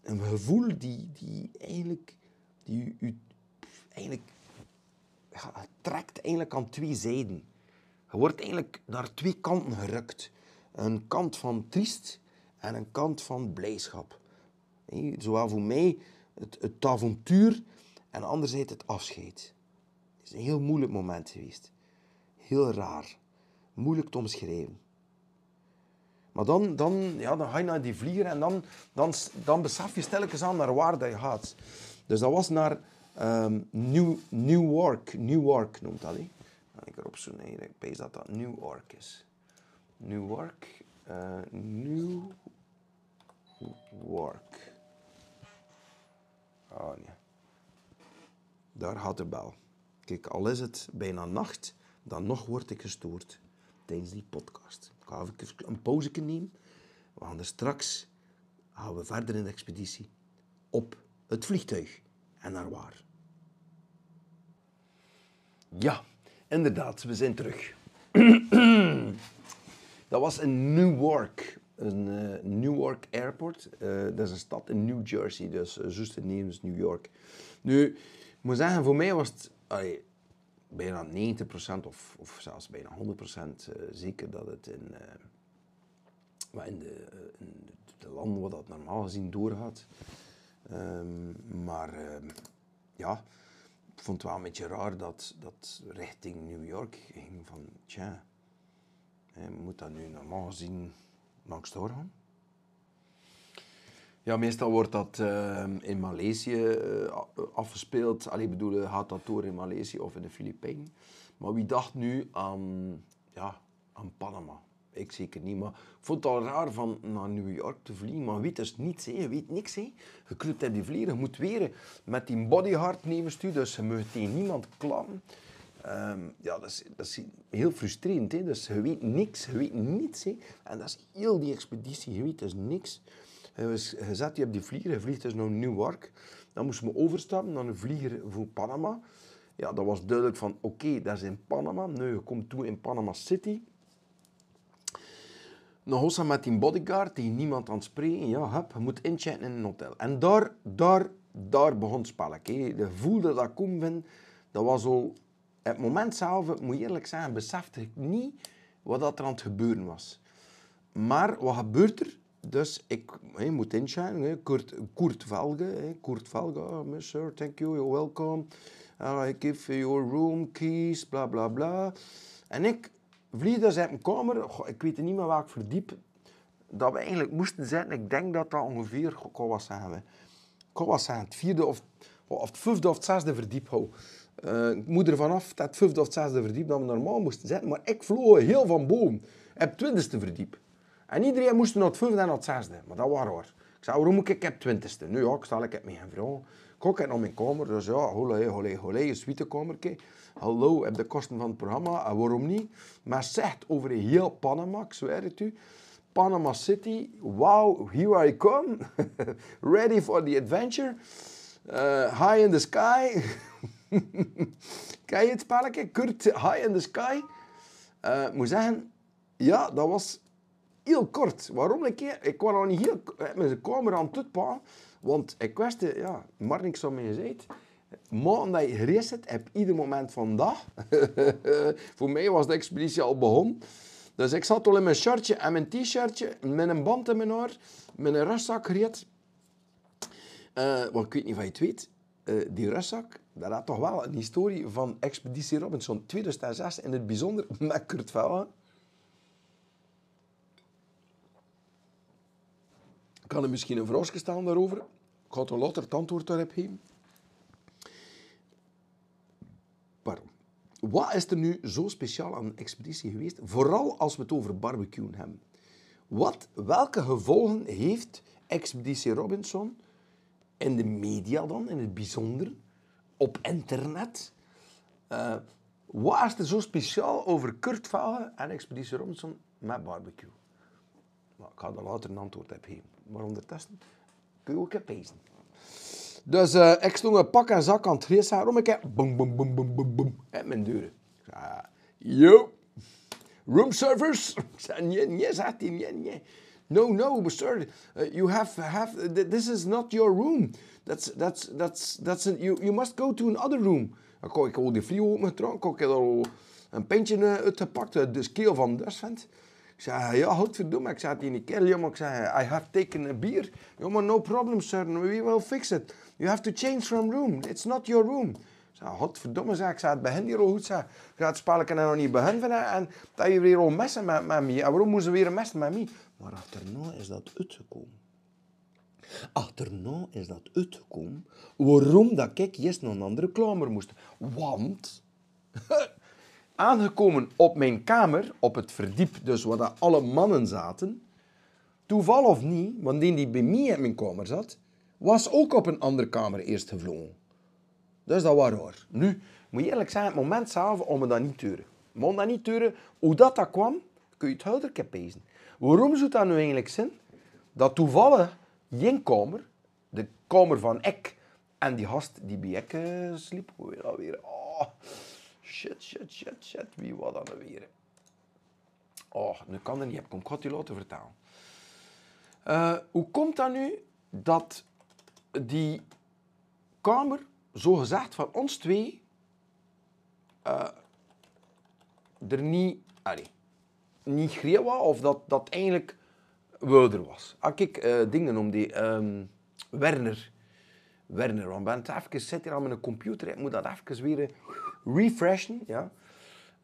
Een gevoel die, die eigenlijk... Die u, eigenlijk... Trekt eigenlijk aan twee zijden. Je wordt eigenlijk naar twee kanten gerukt. Een kant van triest en een kant van blijdschap. Zowel voor mij het, het avontuur en anderzijds het afscheid. Het is een heel moeilijk moment geweest. Heel raar. Moeilijk te omschrijven. Maar dan, dan, ja, dan ga je naar die vlieger en dan, dan, dan besef je stilletjes aan naar waar dat je gaat. Dus dat was naar um, New, Newark. Newark noemt dat. He. ik erop zo nee, ik weet dat dat Newark is. Newark. Uh, Newark. Oh. Daar gaat de bel. Kijk, al is het bijna nacht, dan nog word ik gestoord tijdens die podcast. Ik ga even een pauze nemen. We gaan straks gaan we verder in de expeditie op het vliegtuig en naar waar. Ja, inderdaad, we zijn terug. Dat was in Newark, een uh, Newark Airport. Uh, dat is een stad in New Jersey, dus uh, juist is New York. Nu, ik moet zeggen, voor mij was het bijna 90% of, of zelfs bijna 100% zeker dat het in, in, de, in de landen waar dat normaal gezien doorgaat. Um, maar ehm, ja, ik vond het wel een beetje raar dat dat richting New York ging van, tja, moet dat nu normaal gezien langs doorgaan. Ja, meestal wordt dat uh, in Maleisië uh, afgespeeld. Allee, bedoel, gaat dat door in Maleisië of in de Filipijnen. Maar wie dacht nu aan, ja, aan Panama? Ik zeker niet, maar ik vond het al raar van naar New York te vliegen. Maar weet dus niets, je weet niks. Hè. Je kruipt in die vliegen, je moet weer met die bodyhard nemen dus je moet tegen niemand klappen. Ehm, ja, dat is, dat is heel frustrerend. Hè? Dus je weet niks, je weet niets. Hè? En dat is heel die expeditie, je weet dus niks. Je, was, je hier op die vlieger, je vliegt dus naar New York. Dan moesten we overstappen naar een vlieger voor Panama. Ja, dat was duidelijk van, oké, dat is in Panama. Nu, je komt toe in Panama City. Nog eens met die bodyguard, die niemand aan het spreken. Ja, hup, je moet inchecken in een hotel. En daar, daar, daar begon het spelletje. De voelde dat ik kom ben, dat was al... Het moment zelf, moet je eerlijk zeggen, besefte ik niet wat dat er aan het gebeuren was. Maar wat gebeurt er? Dus ik hey, moet inchecken. Hey, Kurt, Kurt Velge. Kurt Velge, oh, thank you, you're welcome. I give your room keys, bla bla bla. En ik vlieg dus uit mijn kamer. Goh, ik weet niet meer waar ik verdiep. Dat we eigenlijk moesten zijn. Ik denk dat dat ongeveer, goh, wat we? Het vierde of, of het vijfde of het zesde verdiep hou. Uh, ik moet er vanaf dat vijfde of zesde verdiep dat we normaal moesten zitten. Maar ik vloog heel van boven. Op het twintigste verdiep. En iedereen moest naar het vijfde en het zesde. Maar dat was raar. Ik zei, waarom moet ik het twintigste? Nu ja, ik sta ik met mijn vrouw. Ik ga naar mijn kamer. Dus ja, holé, holé, holé, een suitekamertje. Hallo, heb de kosten van het programma. En waarom niet? Maar zegt over heel Panama, ik zweer het u. Panama City, wow, here I come. Ready for the adventure. Uh, high in the sky. Ken je het spelletje? Kurt, high in the sky. Uh, moet zeggen, ja, dat was heel kort. Waarom een keer? Ik kwam nog niet heel met zijn kamer aan het pa, Want ik wist, ja, maar niks zo mee gezegd. Maar dat je gereisd hebt, heb ieder moment van dag. Voor mij was de expeditie al begonnen. Dus ik zat al in mijn shirtje en mijn t-shirtje, met een band in mijn haar, met een rustzak gereed. Uh, want ik weet niet of je het weet, uh, die rustzak, dat had toch wel een historie van Expeditie Robinson 2006, in het bijzonder met Kurt Vellen. Kan er misschien een vraag staan daarover? Ik ga het later het antwoord daarop geven. Wat is er nu zo speciaal aan een expeditie geweest? Vooral als we het over barbecuen hebben. Wat, welke gevolgen heeft Expeditie Robinson in de media dan, in het bijzonder, op internet? Uh, wat is er zo speciaal over Kurt Valen en Expeditie Robinson met barbecue? Maar ik ga daar later een antwoord op geven. Maar ondertussen kun je ook even. Dus uh, ik stond een pak en zak aan het gerezen. Waarom ik boom, boom, boom, boom, boom, boom, uit mijn deuren. Zei, yo, room service? Nee, nee, zegt hij, nee, nee. No, no, sir, uh, you have, have, this is not your room. That's, that's, that's, that's, a, you, you must go to another room. Dan kon ik al die vliegen opgetrokken, ik had al een pintje uitgepakt, de scale van Dusvent. Ik zei, ja, godverdomme. Ik zei tegen die kerel, jongen, ik zei, I have taken a beer. Jongen, no problem, sir, we will fix it. You have to change from room. It's not your room. Ik zei, godverdomme, zei ik, zei, het begint hier al goed, zei. Ik ga het spelletje nog niet beginnen en dat je weer al messen met, met mij. En waarom moesten we weer messen met mij? Maar achterna is dat uitgekomen. Achterna is dat uitgekomen waarom dat ik eerst naar een andere kamer moest. Want aangekomen op mijn kamer, op het verdiep, dus waar alle mannen zaten, toeval of niet, want die die bij mij in mijn kamer zat, was ook op een andere kamer eerst gevlogen. Dus dat was raar. Nu, moet je eerlijk zijn, het moment zelf om me dat niet te duren. Maar dat niet te hoe dat, dat kwam, kun je het helder pezen. Waarom zou dat nu eigenlijk zijn? Dat toevallig kamer, de kamer van ik, en die gast die bij ik uh, sliep, hoe dat weer? Oh, shit, shit, shit, shit, wie was dat nou weer? Oh, nu kan dat niet, ik ga het je laten vertellen. Uh, hoe komt dat nu dat die kamer, zo gezegd van ons twee, uh, er niet, allee, niet greep was, of dat dat eigenlijk wilder was. Als ik uh, dingen om die um, Werner, Werner, want ben even, zit hier aan mijn computer, ik moet dat even weer refreshen, ja.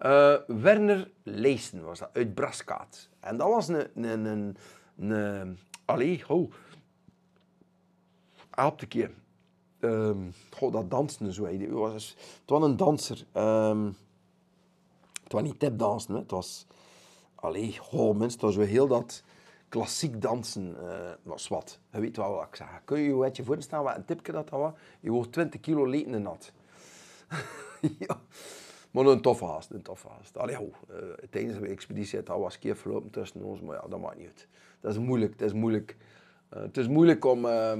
Uh, Werner Leesen was dat, uit Braskaat. En dat was een, een, een, een allee, oh, help een keer. Um, dat dansen zo. Het was, het was een danser. Um, het was niet tapdansen, het was... Allee, goh, mensen, het was wel heel dat klassiek dansen uh, was wat. Je weet wel wat ik zeg. Kun je je beetje voorstellen wat een tipje dat dat was? Je woog 20 kilo leten nat. ja. Maar een toffe haast, een toffe haast. Allee, tijdens de expeditie dat was keer verlopen tussen ons, maar ja, dat maakt niet uit. Dat is moeilijk, dat is moeilijk. Uh, het is moeilijk om... Uh,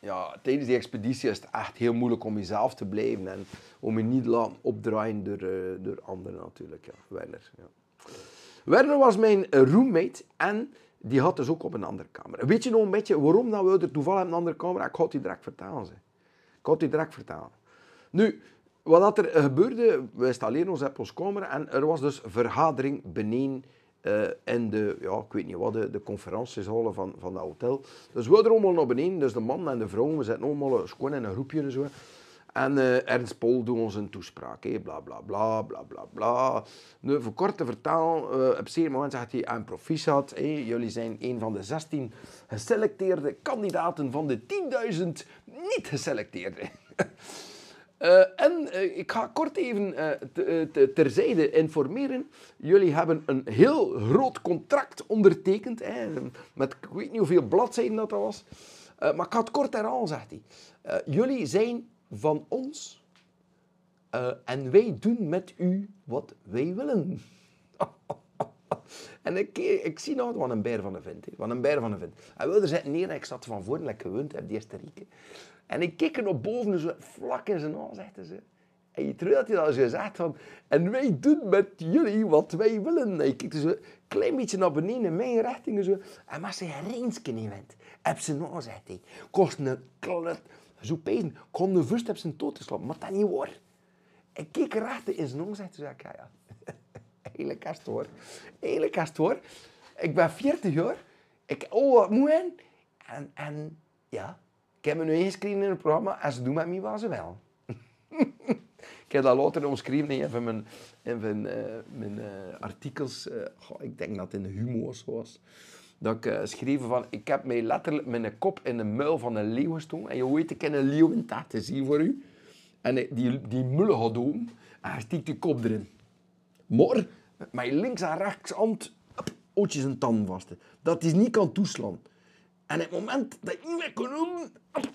ja, tijdens die expeditie is het echt heel moeilijk om jezelf te blijven en om je niet te laten opdraaien door, uh, door anderen natuurlijk. Ja. Werner, ja. Werner was mijn roommate en die had dus ook op een andere kamer. Weet je nog een beetje waarom dat we er toevallig een andere kamer Ik ga je direct vertellen. Zeg. Ik het je direct vertellen. Nu, wat er gebeurde, we installeren ons op ons kamer en er was dus vergadering beneden uh, in de, ja, ik weet niet wat, de, de conferentiezalen van, van dat hotel. Dus we er allemaal naar beneden, dus de man en de vrouw, we zitten allemaal gewoon in een groepje en zo. En uh, Ernst Pol doet ons een toespraak, hé, bla bla bla bla bla bla. Nu, voor kort te vertalen, uh, op zeer moment zegt hij aan proficiat, hé, jullie zijn een van de 16 geselecteerde kandidaten van de 10.000 niet geselecteerde. Uh, en ik ga kort even terzijde informeren. Jullie hebben een heel groot contract ondertekend. Hè, met ik weet niet hoeveel bladzijden dat, dat was. maar ik ga het kort herhalen, zegt hij. jullie zijn van ons. en wij doen met u wat wij willen. en ik, ik zie nou wat een beer van een vent. Wat een beer van een vent. Hij wilde zitten neer en ik zat van voren lekker gewend heb die eerste. En ik keek er naar boven, zo vlak in zijn ogen, zegt ze. En je terwijl hij dat zegt van, en wij doen met jullie wat wij willen. En je kijkt zo een klein beetje naar beneden in mijn richting en zo. En maar ze reensken niet went, heb ze nog, zegt. Kost een klat, zo pijn, kon de vust heb zijn dood te maar dat niet hoor. Ik keek recht in zijn ogen, zegt ze, ja, ja. Hele kast hoor. Hele kast hoor. Ik ben 40 jaar. Ik, oh, wat moe En, en ja, ik heb me nu ingeschreven in het programma en ze doen met mij wat ze wel. ik heb dat later omschreven in mijn, in uh, mijn uh, artikels. Uh, goh, ik denk dat het in de humor was. Dat ik uh, schreef van, ik heb mij letterlijk mijn kop in de muil van een leeuw gestoken. En je weet, ik heb een leeuw in te zien voor u. En die, die muil gaat open en hij stiekt die kop erin. Maar met links en rechts hand, ootjes en tanden vast. Dat is niet kan toeslaan. En het moment dat je niet kon doen,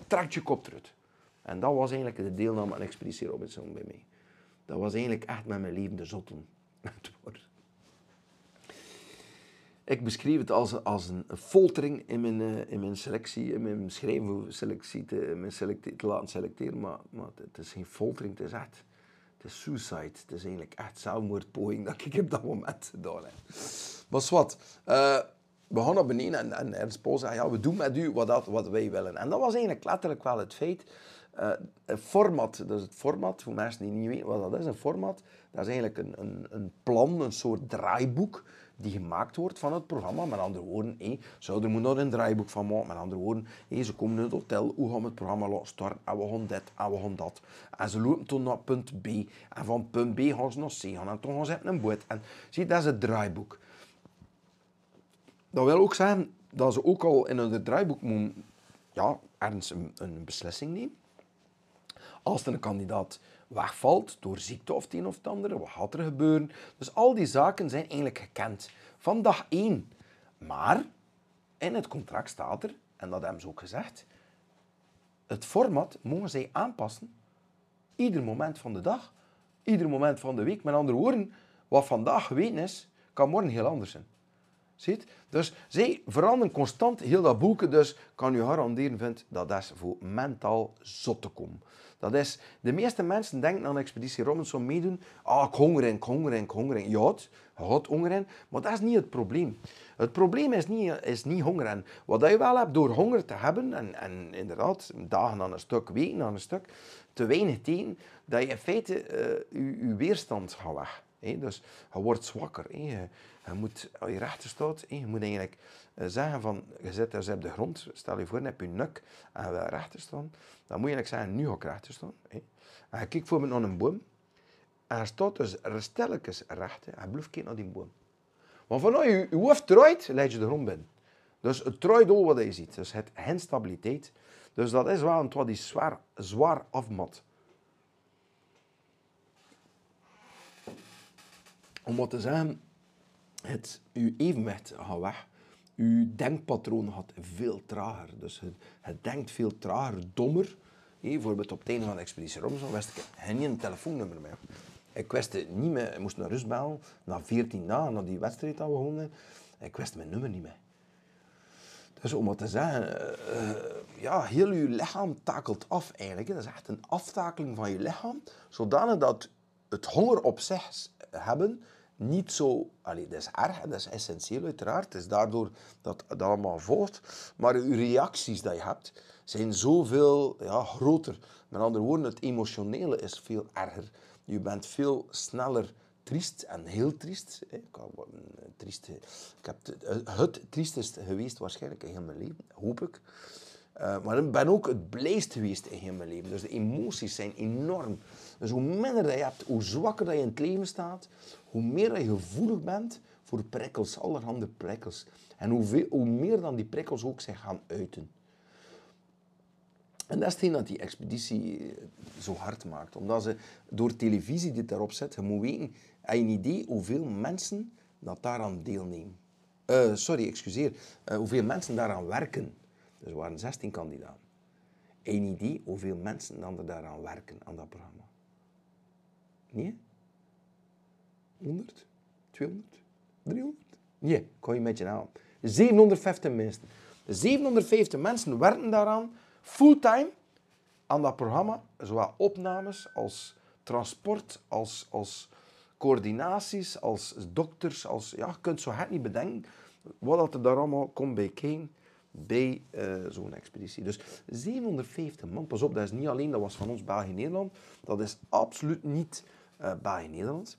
trekt je kop eruit. En dat was eigenlijk de deelname aan Expeditie Robinson bij mij. Dat was eigenlijk echt met mijn leven de zotten. Ik beschreef het als, als een foltering in mijn, uh, in mijn selectie, in mijn schrijven selectie te, mijn selecte, te laten selecteren. Maar, maar het is geen foltering, het is echt het is suicide. Het is eigenlijk echt zelfmoordpoging dat ik op dat moment gedaan heb. Maar wat, uh, we gaan naar beneden en, en Ernst zei, ja, we doen met u wat, dat, wat wij willen. En dat was eigenlijk letterlijk wel het feit. Uh, een format, dus het format, voor mensen die niet weten wat dat is, een format, dat is eigenlijk een, een, een plan, een soort draaiboek die gemaakt wordt van het programma. Met andere woorden, hé, zou er nog een draaiboek van maken. Met andere woorden, hé, ze komen in het hotel, hoe gaan we het programma starten? En we gaan dit, en we gaan dat. En ze lopen toen naar punt B. En van punt B gaan ze naar C gaan. En toen gaan ze een boot. En zie, dat is het draaiboek. Dat wil ook zeggen dat ze ook al in het draaiboek moeten ja, ergens een, een beslissing nemen. Als er een kandidaat wegvalt door ziekte of het een of het andere, wat gaat er gebeuren? Dus al die zaken zijn eigenlijk gekend van dag één. Maar in het contract staat er, en dat hebben ze ook gezegd, het format mogen zij aanpassen ieder moment van de dag, ieder moment van de week. Met andere woorden, wat vandaag geweten is, kan morgen heel anders zijn. Ziet? Dus zij veranderen constant heel dat boeken. Dus kan u garanderen vindt dat is voor mentaal zot te komen. Dat is, de meeste mensen denken aan Expeditie Robinson meedoen. Ah, ik honger in, ik honger in, ik honger in. Ja, honger in, maar dat is niet het probleem. Het probleem is niet, is niet honger in. Wat je wel hebt door honger te hebben, en, en inderdaad, dagen aan een stuk, weken aan een stuk, te weinig eten, dat je in feite uh, je, weerstand gaat weg. Dus je wordt zwakker. Je, je moet, als je rechter staat, je moet eigenlijk eh, zeggen van, je zit dus op de grond, stel je voor, je hebt je nek en je wil rechter staan, dan moet je eigenlijk zeggen, nu ga ik rechter staan. En je kijkt voor naar een boom, en je staat dus stilletjes recht, en je blijft kijken naar die boom. Want vanuit je, je hoofd draait, leid je de grond binnen. Dus het al wat je ziet. Dus het instabiliteit. Dus dat is wel een wat zwaar, zwaar afmat. Om wat te zeggen, het, uw evenwicht gaat weg. Uw denkpatroon gaat veel trager. Dus het, denkt veel trager, dommer. Bijvoorbeeld op het einde van de expeditie Robinson wist ik geen telefoonnummer meer. Ik wist het niet meer. Moest naar rust bellen. Na 14 dagen, na die wedstrijd dat we gewonnen. Ik wist mijn nummer niet meer. Dus om wat te zeggen, uh, ja, heel je lichaam takelt af eigenlijk. Dat is echt een aftakeling van je lichaam. Zodanig dat het honger op zich hebben niet zo... Allee, dat is erg dat is essentieel uiteraard. Het is daardoor dat dat allemaal volgt. Maar je reacties die je hebt, zijn zoveel ja, groter. Met andere woorden, het emotionele is veel erger. Je bent veel sneller triest en heel triest. Ik, triest, ik heb het triestest geweest waarschijnlijk in mijn leven, hoop ik. Uh, maar ik ben ook het blijst geweest in heel mijn leven. Dus de emoties zijn enorm. Dus hoe minder dat je hebt, hoe zwakker dat je in het leven staat, hoe meer je gevoelig bent voor prikkels, allerhande prikkels. En hoe, meer dan die prikkels ook zich gaan uiten. En dat is hetgeen dat die expeditie eh, zo hard maakt. Omdat ze door televisie dit daarop zet, je moet weten, heb je een idee hoeveel mensen dat daaraan deelnemen. Uh, sorry, excuseer. Uh, hoeveel mensen daaraan werken. Dus er waren 16 kandidaten. Een idee hoeveel mensen dan er daaraan werken, aan dat programma. Nee? 100? 200? 300? Nee, ik je met je aan. 750 mensen. 750 mensen werken daaraan, fulltime, aan dat programma. Zowel opnames als transport, als, als coördinaties, als dokters. Als, ja, je kunt zo hard niet bedenken wat er daar allemaal komt bij kijken bij uh, zo'n expeditie. Dus 750 man, pas op, dat is niet alleen, dat was van ons België-Nederland, dat is absoluut niet uh, België-Nederland.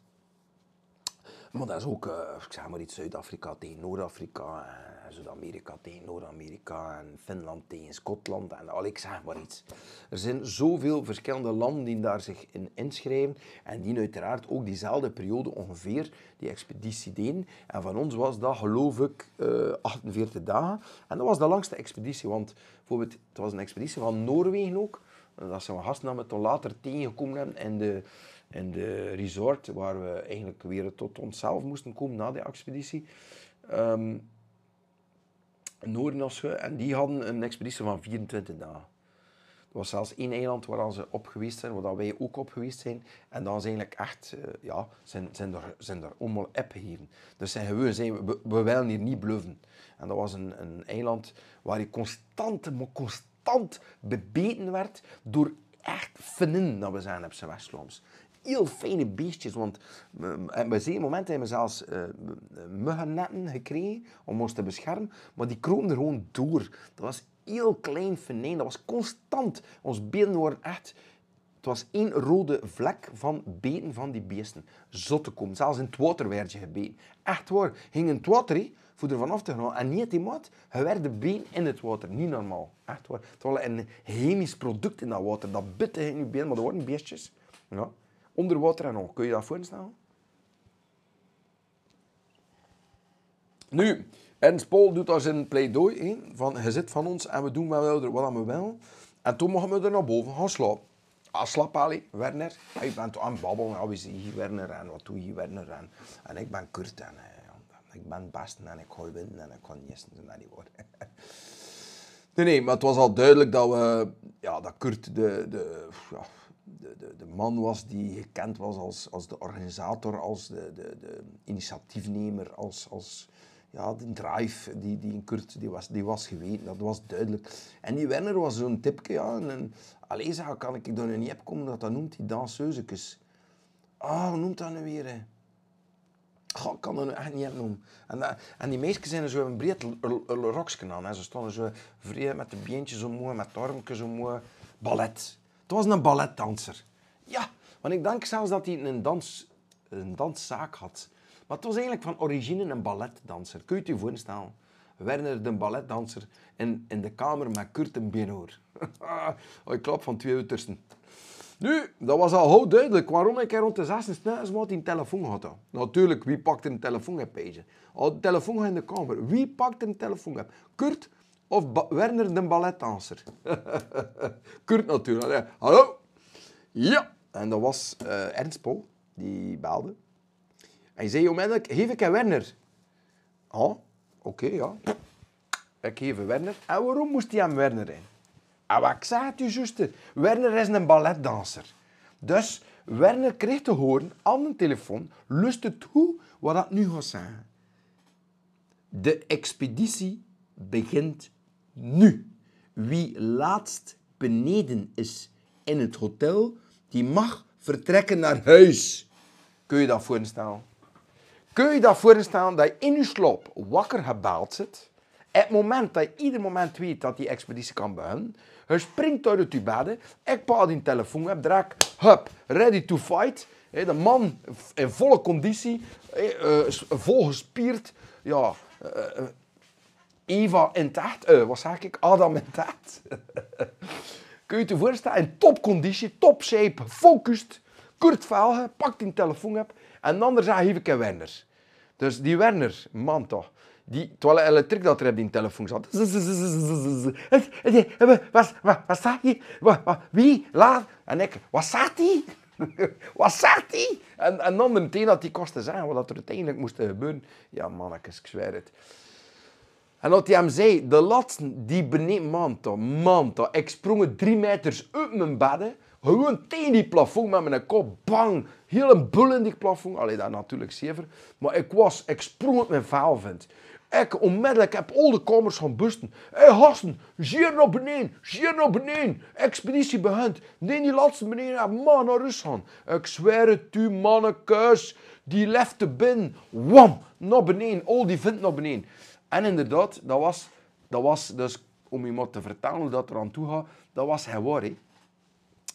Maar dat is ook, uh, ik zeg maar iets, Zuid-Afrika tegen Noord-Afrika, Zuid-Amerika tegen Noord-Amerika en Finland tegen Schotland en al, ik zeg maar iets. Er zijn zoveel verschillende landen die daar zich in inschrijven en die uiteraard ook diezelfde periode ongeveer die expeditie deden. En van ons was dat geloof ik uh, 48 dagen en dat was de langste expeditie, want bijvoorbeeld, het was een expeditie van Noorwegen ook. Dat zijn we gasten dat we toch later tegengekomen hebben in de in de resort, waar we eigenlijk weer tot onszelf moesten komen na die expeditie. Um, Noorden en die hadden een expeditie van 24 dagen. Er was zelfs één eiland waar ze op geweest zijn, waar wij ook op geweest zijn. En dan zijn eigenlijk echt, uh, ja, zijn, zijn, er, zijn er allemaal opgegeven. Dus zijn gewoon, zijn, we, we willen hier niet bluffen. En dat was een, een eiland waar je constant, maar constant bebeten werd door echt vinnen dat we zijn op zijn West-Vlaams heel fijne beestjes. Want op een zeker moment hebben we zelfs uh, muggennetten gekregen om ons te beschermen. Maar die kropen er gewoon door. Dat was heel klein venijn. Dat was constant. Ons benen waren echt... Het was één rode vlek van beten van die beesten. Zot te komen. Zelfs in het water werd je gebeten. Echt waar. Ging in het water, voor er vanaf te gaan. En niet die je werd been in het water. Niet normaal. Echt waar. Het was een chemisch product in dat water. Dat bitte in je been, maar dat waren beestjes. Ja onder water en nog. Kun je dat voorstellen? Nu, Ernst Paul doet daar zijn pleidooi in, van je zit van ons en we doen wel wat we willen. En toen mogen we er naar boven gaan slapen. Ah, slap Werner. Je bent aan het babbelen. Ja, wie hier Werner en wat doe je Werner en, en ik ben Kurt en uh, ik ben best en ik ga winnen en ik kan niet en die woorden. nee, nee, maar het was al duidelijk dat we, ja, dat Kurt de, de ja, de, de, de, man was die gekend was als, als de organisator, als de, de, initiatiefnemer, als, als ja, de drive die, die in Kurt die was, die was geweten. Dat was duidelijk. En die Werner was zo'n tipje. Ja, en, alleen zeg, kan ik dan niet komen dat dat noemt, die danseuzekes. Ah, hoe noemt dat nu weer? Hè? Ik kan dat nu echt niet noemen. En, dat, en die meisjes zijn zo een breed roksje. Hè. Ze stonden zo vrij met de beentjes omhoog, met de armpjes omhoog. Ballet. Het was een balletdanser. Ja, want ik denk zelfs dat hij een, dans, een danszaak had. Maar het was eigenlijk van origine een balletdanser. Kun je je voorstellen? Werner, de balletdanser, in, in de kamer met Kurt en Benoor. ik klap van twee uitersten. Nu, dat was al heel duidelijk waarom ik er rond de zes snuis wat een telefoon had. Natuurlijk, wie pakt een telefoon op? Al de telefoon in de kamer. Wie pakt een telefoon op? Kurt of Werner de balletdanser? Kurt natuurlijk. Hallo? Ja. En dat was uh, Ernst Pol, die belde. Hij zei onmiddellijk, geef ik aan Werner. Oh, oké, ja. Ik geef Werner. En waarom moest hij aan Werner in? En wat ik zei het u, zuster. Werner is een balletdanser. Dus Werner kreeg te horen aan de telefoon, lustte toe wat dat nu gaat zeggen. De expeditie begint nu. Wie laatst beneden is in het hotel, die mag vertrekken naar huis. Kun je dat voorstellen? Kun je dat voorstellen dat je in je sloop wakker gebeld zit? Het moment dat je ieder moment weet dat die expeditie kan beginnen, je springt uit je bed, ik pak die telefoon, heb draak, hup, ready to fight. De man in volle conditie, eh, vol gespierd, ja, eh, eh, Eva in taart, uh, wat zeg ik, Adam in taart. Kun je je voorstellen, in topconditie, topshape, gefocust, Kurt Velge, pakt die telefoon op en dan zeg ik een Werner. Dus die Werner, man toch, die, terwijl elektriek dat er op die telefoon zat. Wat, wat, staat hij? Wie? Laat? En ik, wat staat hij? wat zegt hij? En, en dan meteen dat die kosten zeggen wat er uiteindelijk moest gebeuren. Ja, mannetjes, ik zweer het. En dat hij hem zei, de laatste die beneden, man toch, man toch. Ik sprong drie meters uit mijn bed, gewoon tegen die plafond met mijn kop, bang. Heel een bul in die plafond. Allee, dat natuurlijk zever. Maar ik was, ik sprong uit mijn vuil, vind. Ik onmiddellijk heb al de kamers gaan busten. Hé, hey, gasten, naar beneden, hier naar beneden. Expeditie begint. Nee, die laatste beneden, man naar Rusland. Ik zweer het u, mannekes. Die lefte binnen. Wam, naar beneden. Al die vindt naar beneden. En inderdaad, dat was, dat was dus, om iemand te vertellen hoe dat er aan toe gaat, dat was waar.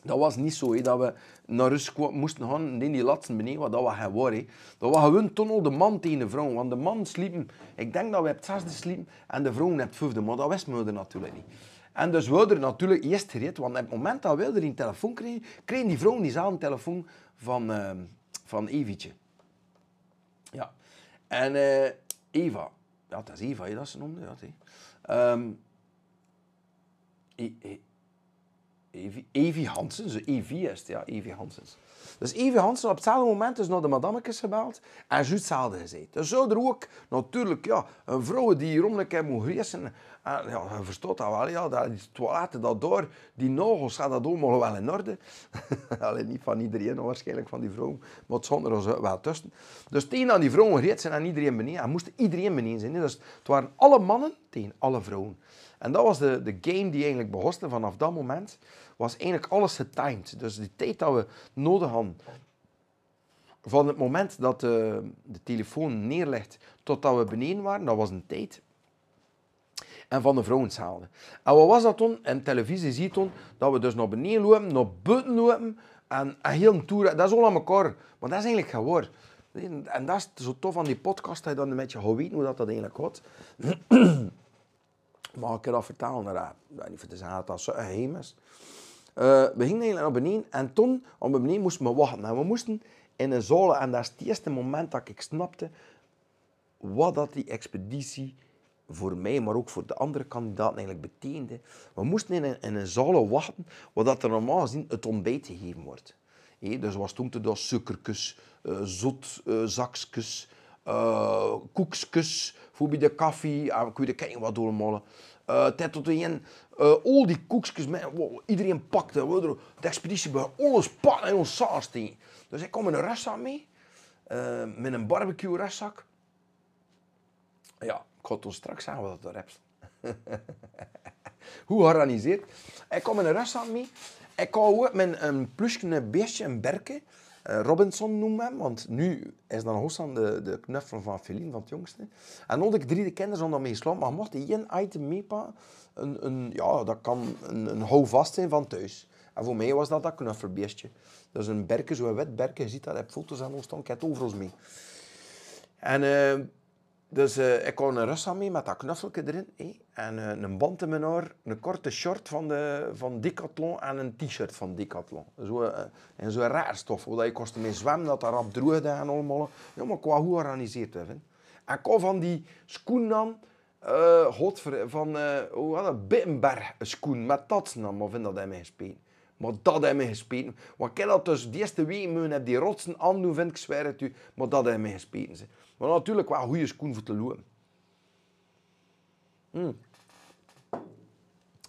Dat was niet zo dat we naar rust moesten gaan in die laatste beneden, dat was hij Dat was gewoon tunnel de man tegen de vrouw. Want de man sliepen, ik denk dat we het zesde sliepen en de vrouw het vijfde, maar dat wisten we natuurlijk niet. En dus we er natuurlijk eerst gereed, want op het moment dat we er een telefoon kregen, kregen die vrouw diezelfde telefoon van, uh, van Evietje. Ja. En uh, Eva, ja, dat is Eva, dat ze noemde. Ja, um, Evi, Evi Hansens, Evi is het, ja, Evi Hansens. Dus Evi Hansen op hetzelfde moment is naar de madammetjes gebeld en juist hetzelfde gezegd. Dus zou er ook natuurlijk ja, een vrouw die hier een moet ja, je verstaat dat wel, ja, dat, die toiletten dat door, die nagels gaat dat allemaal wel in orde. Alleen niet van iedereen, waarschijnlijk van die vrouw, maar het stond er wel tussen. Dus tegen aan die vrouwen gereed zijn en iedereen beneden. En moest iedereen beneden zijn. Dus het waren alle mannen tegen alle vrouwen. En dat was de, de game die eigenlijk begon vanaf dat moment was eigenlijk alles getimed. Dus die tijd dat we nodig hadden van het moment dat de, de telefoon neerlegt totdat we beneden waren, dat was een tijd. En van de vrouwen hetzelfde. En wat was dat toen? En televisie ziet toen dat we dus naar beneden lopen, naar buiten lopen en een heel tour. Dat is al aan elkaar. Maar dat is eigenlijk gewoon. En dat is zo tof aan die podcast, dat je dan een beetje gaat weten hoe dat, dat eigenlijk gaat. Mag ik dat vertellen? Nou, dat, niet te zeggen dat dat zo is. Uh, we gingen naar beneden en toen, om beneden moesten we wachten. En we moesten in een zolen en dat is het eerste moment dat ik snapte wat dat die expeditie voor mij, maar ook voor de andere kandidaten eigenlijk betekende. We moesten in een, in een zolen wachten, waar dat er normaal gezien het ontbijt gegeven wordt. Hey, dus was toen te suikerkus, uh, zot uh, zakjes, voor bij de koffie, uh, kun je kijken wat doormalen. Uh, tot een uh, al die koekjes, wow, iedereen pakte. De expeditie bij alles pakken en ons saus Dus ik kom met een restzak mee. Uh, met een barbecue restzak. Ja, ik ga het straks zeggen wat dat hebt. Hoe georganiseerd. Ik kom met een restzak mee. Ik ook met een plusje beestje, een berken. Uh, Robinson noemen hem, want nu is dan Hossan de, de knuffel van Feline, van het jongste. En ik drie de kinderen om mee slaan, maar mocht één item meepakken, een, een, ja, dat kan een, een houvast zijn van thuis. En voor mij was dat dat knuffelbeestje. Dat is een berken, zo'n wit berken. Je ziet dat, heb foto's aan ons staan, ik het overal mee. En uh, dus uh, ik kon een rust mee met dat knuffeltje erin. En uh, een band in mijn haar, een korte short van, de, van Decathlon en een t-shirt van Decathlon. Zo, uh, en zo'n raar stof, dat je kostte mee zwemmen, dat daar rap droogde en allemaal. Ja, maar qua hoe georganiseerd hebben. En ik van die schoen dan, uh, God, van, hoe had dat, Bittenberg schoen, met dat dan, maar vind dat hij mij. Maar dat hij mij gespeeld. Want ik dat dus de eerste week heb die rotsen aan vind ik zwaar het u, maar dat hij mij gespeeld. Maar natuurlijk wel goede schoen voor te lopen. Mm.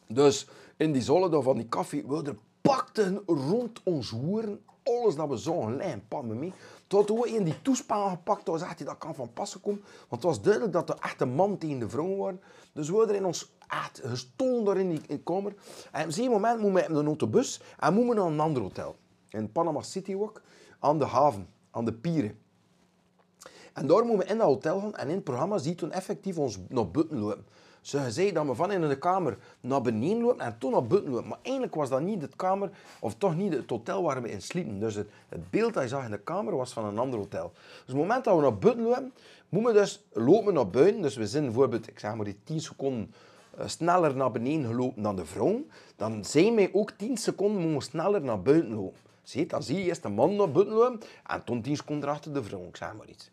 Dus in die zolen van die koffie, we pakten rond ons hoeren alles dat we zo'n lijn pannen mee. Tot we in die toespan gepakt, toen zegt hij dat kan van passen komen. Want het was duidelijk dat er echt een man tegen de vrouw waren. Dus we in ons echt gestolen door in die kamer. En op een moment moeten we in een autobus en moeten we naar een ander hotel. In Panama City ook, aan de haven, aan de pieren. En daar moeten we in dat hotel gaan en in het programma ziet toen effectief ons naar buiten lopen. Ze zei dat we van in de kamer naar beneden lopen en toen naar buiten lopen. Maar eigenlijk was dat niet de kamer, of toch niet het hotel waar we in sliepen. Dus het, beeld dat je zag in de kamer was van een ander hotel. Dus op het moment dat we naar buiten lopen, moeten we dus lopen naar buiten. Dus we zijn bijvoorbeeld, ik zeg maar, die 10 seconden eh, sneller naar beneden gelopen dan de vrouw. Dan zijn wij ook 10 seconden moeten sneller naar buiten lopen. Zie, dan zie je eerst de man naar en toen 10 seconden achter de vrouw. Ik zeg maar iets.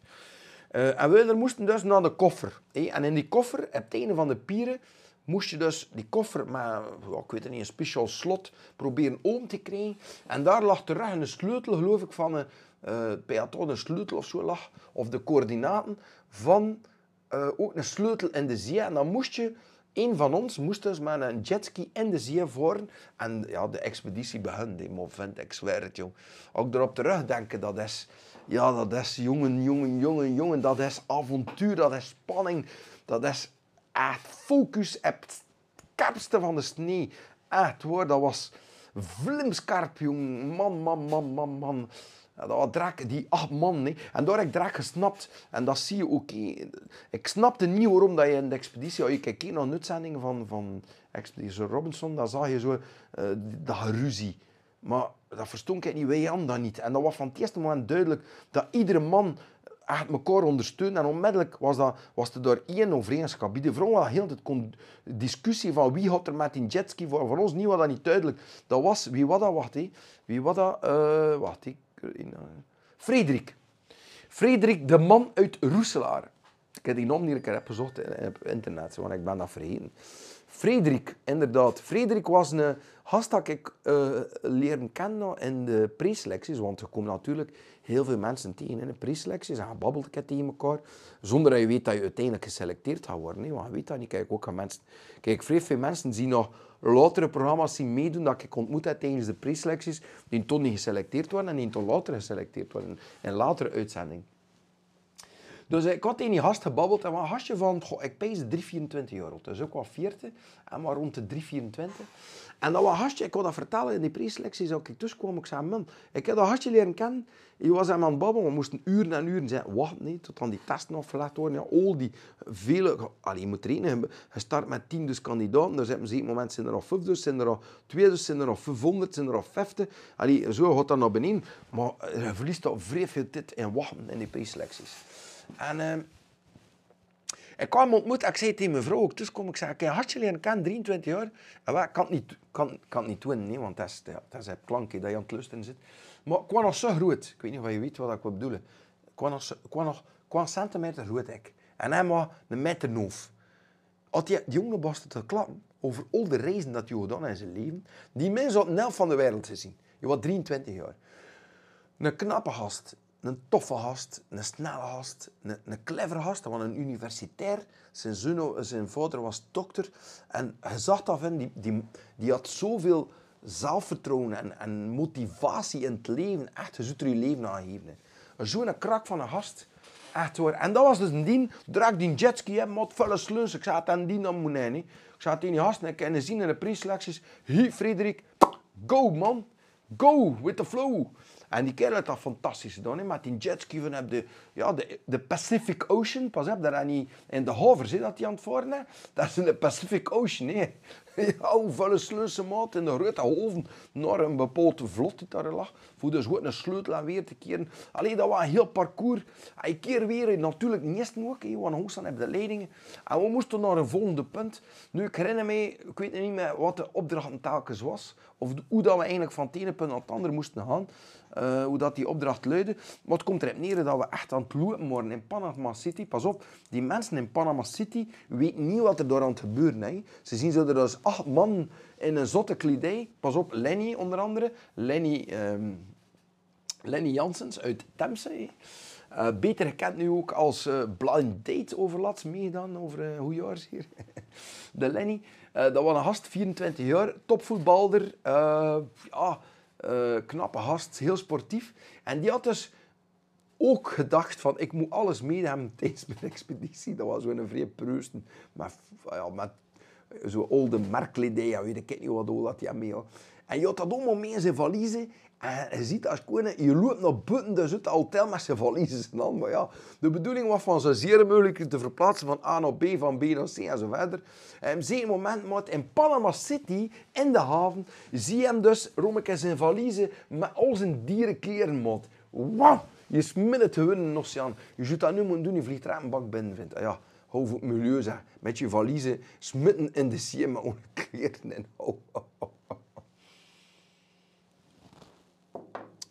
Uh, en we moesten dus naar de koffer. En in die koffer, op het einde van de pieren, moest je dus die koffer met, ik weet het niet, een speciaal slot proberen open te krijgen. En daar lag terug een sleutel, geloof ik, van een, uh, sleutel of zo lag, of de coördinaten van uh, ook een sleutel in de zee. En dan moest je, een van ons moest dus met een jetski in de zee voeren. En ja, de expeditie begon, die moment, ik zweer het, jong. Ook erop terugdenken, dat is... Ja, dat is jongen, jongen, jongen, jongen. Dat is avontuur, dat is spanning. Dat is echt focus op het van de sneeuw. Echt hoor, dat was vlimskarp, jong. Man, man, man, man, man. Dat was draak, die acht man. Nee. En daar heb ik draak gesnapt. En dat zie je ook. Ik snapte niet waarom dat je in de expeditie... Als je kijkt naar uitzendingen van, van Expeditie Robinson, dan zag je zo uh, dat geruzie. Maar dat verstond ik niet, wij hadden dat niet. En dat was van het eerste moment duidelijk dat iedere man echt elkaar ondersteunde. En onmiddellijk was, dat, was er door één overeenschap. De vrouw was heel de discussie van wie had er met die jetski voor. Voor ons niet was dat niet duidelijk. Dat was, wie was dat? Wacht, hé. Wie was dat? Uh, wacht, hé. Uh, Frederik. Frederik, de man uit Roeselaar. Ik heb die naam niet keer gezocht op internet, want ik ben dat vergeten. Frederik, inderdaad. Frederik was een gast dat ik uh, leren kennen in de preselecties. Want er komen natuurlijk heel veel mensen tegen in de preselecties. En je babbelt tegen elkaar. Zonder dat je weet dat je uiteindelijk geselecteerd gaat worden. Want je weet dat niet. Kijk, ook aan mensen... Kijk, vrij veel mensen die nog latere programma's zien meedoen dat ik ontmoet heb tijdens de preselecties. Die toen niet geselecteerd worden en die toen later geselecteerd worden. In latere uitzending. Dus ik had in die gast gebabbeld en een gastje van, goh, ik pees 324 euro. Dus ook wel 40 en maar rond de 324. En dat was gastje, ik kon dat vertellen in die preselectie, zou ik tussenkwam, ik zei, man, ik heb dat gastje leren kennen. Je was aan het babbelen, we moesten uren en uren zijn. Wacht, nee, tot dan die testen afgelegd worden. Ja, al die vele, allee, je moet rekenen, je start met 10 dus kandidaten, dus op een moment zijn er al 5 dus, zijn er al 2 dus, zijn er al 500, zijn er al 50. Allee, zo gaat dat naar beneden. Maar je verliest al vrij veel tijd in wachten in die preselecties. En uh, ik kwam hem ontmoet ik zei tegen mijn vrouw ook, dus kom ik zei, ik heb hartje leren kennen, 23 jaar. En ik kan het niet, kan, kan niet doen, nee, want dat is, dat is het klankje dat je aan het luisteren zit. Maar ik was nog zo groot, ik weet niet of je weet wat ik wil bedoelen. Ik was nog, ik nog ik een centimeter groot. Ik. En hij was een meter noof. Als die, jongen was te klappen over al de reizen dat hij gedaan in zijn leven, die mensen op de van de wereld gezien. Je was 23 jaar. Een knappe gast een toffe gast, een snelle gast, een, een clever gast. Dat was een universitair. Zijn, zoon, zijn vader was dokter. En je zag dat die, die, die had zoveel zelfvertrouwen en, en motivatie in het leven. Echt, je zou er je leven aangeven. Zo'n krak van een gast. Echt hoor. En dat was dus een dien. Draak die jetski, hè, met vuile sleus. Ik zei aan dien aan moet Ik zei tegen die gast, en ik zien in de preselecties. Hier, Frederik, go man. Go with the flow. En die kerel heeft dat fantastisch gedaan. Hè? Met die jetski van de, ja, de, de Pacific Ocean. Pas op, daar niet in de haver zit dat hij aan het varen. Dat is in de Pacific Ocean. Hè? ja, vuile sleuzen maat in de grote golven naar een bepaalde vlot die daar lag. Voor dus goed een sleutel aan weer te keren. Alleen dat was een heel parcours. Ik keer weer natuurlijk niet ook. We waren hoogst aan de leidingen. En we moesten naar een volgende punt. Nu, ik herinner me, ik weet niet meer wat de opdracht telkens was. Of hoe dat we eigenlijk van het ene punt naar het andere moesten gaan. Uh, hoe dat die opdracht luidde. Maar het komt erop neer dat we echt aan het lopen worden in Panama City. Pas op, die mensen in Panama City weten niet wat er daar aan het gebeuren is. Ze zien zo er dus acht man in een zotte kledij. Pas op, Lenny onder andere. Lenny, um, Lenny Janssens uit Temse. Uh, beter gekend nu ook als uh, blind date overlast meegedaan over hoe jaar is hier. de Lenny. dat was een gast, 24 jaar, topvoetbalder. ja, eh, knappe gast, heel sportief. En die had dus ook gedacht van, ik moet alles meenemen tijdens mijn expeditie. Dat was zo'n vrije preusten. Maar ja, met zo'n oude merkkledij, ja, weet ik niet wat dat hij mee had. En je had dat allemaal mee in zijn valiezen. En je ziet als koning, je loopt naar buiten dus het hotel met zijn valiezen en dan. Maar ja, de bedoeling was van zo zeer mogelijk te verplaatsen van A naar B, van B naar C en zo verder. En op een moment, maar in Panama City, in de haven, zie je hem dus, Romeke zijn valiezen, met al zijn dierenkleren, maat. Wauw! Je smit het gewoon in de oceaan. Je zou dat nu moeten doen, je vliegt er bak binnen. Vindt. Ja, hou voor het milieu, zeg. Met je valiezen, smitten in de zee met kleren. Oh, oh, oh.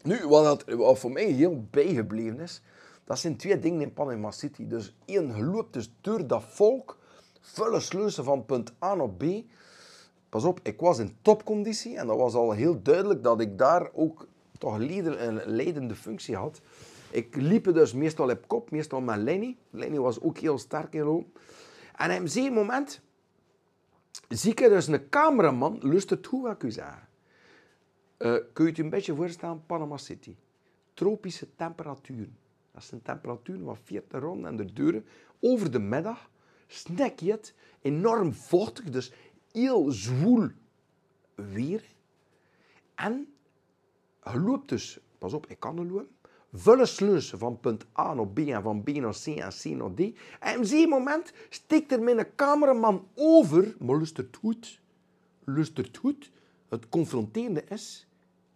Nu, wat, wat voor mij heel bijgebleven is, dat zijn twee dingen in Panama City. Dus één, geloopt dus door dat volk, vulle sleuzen van punt A naar B. Pas op, ik was in topconditie en dat was al heel duidelijk dat ik daar ook toch een leidende functie had. Ik liep dus meestal op kop, meestal met Lenny. Lenny was ook heel sterk in loop. En op een moment zie ik dus een cameraman, luistert hoe wat ik u. Uh, kun je het een beetje voorstellen, Panama City. Tropische temperaturen. Dat zijn temperaturen van 40 rond en de deuren. Over de middag snek je het. Enorm vochtig, dus heel zwoel weer. En je loopt dus, pas op, ik kan er lopen, vulle sleuzen van punt A naar B en van B naar C en C naar D. En op een moment steekt er mijn cameraman over, maar lustert goed, lustert goed. Het confronterende is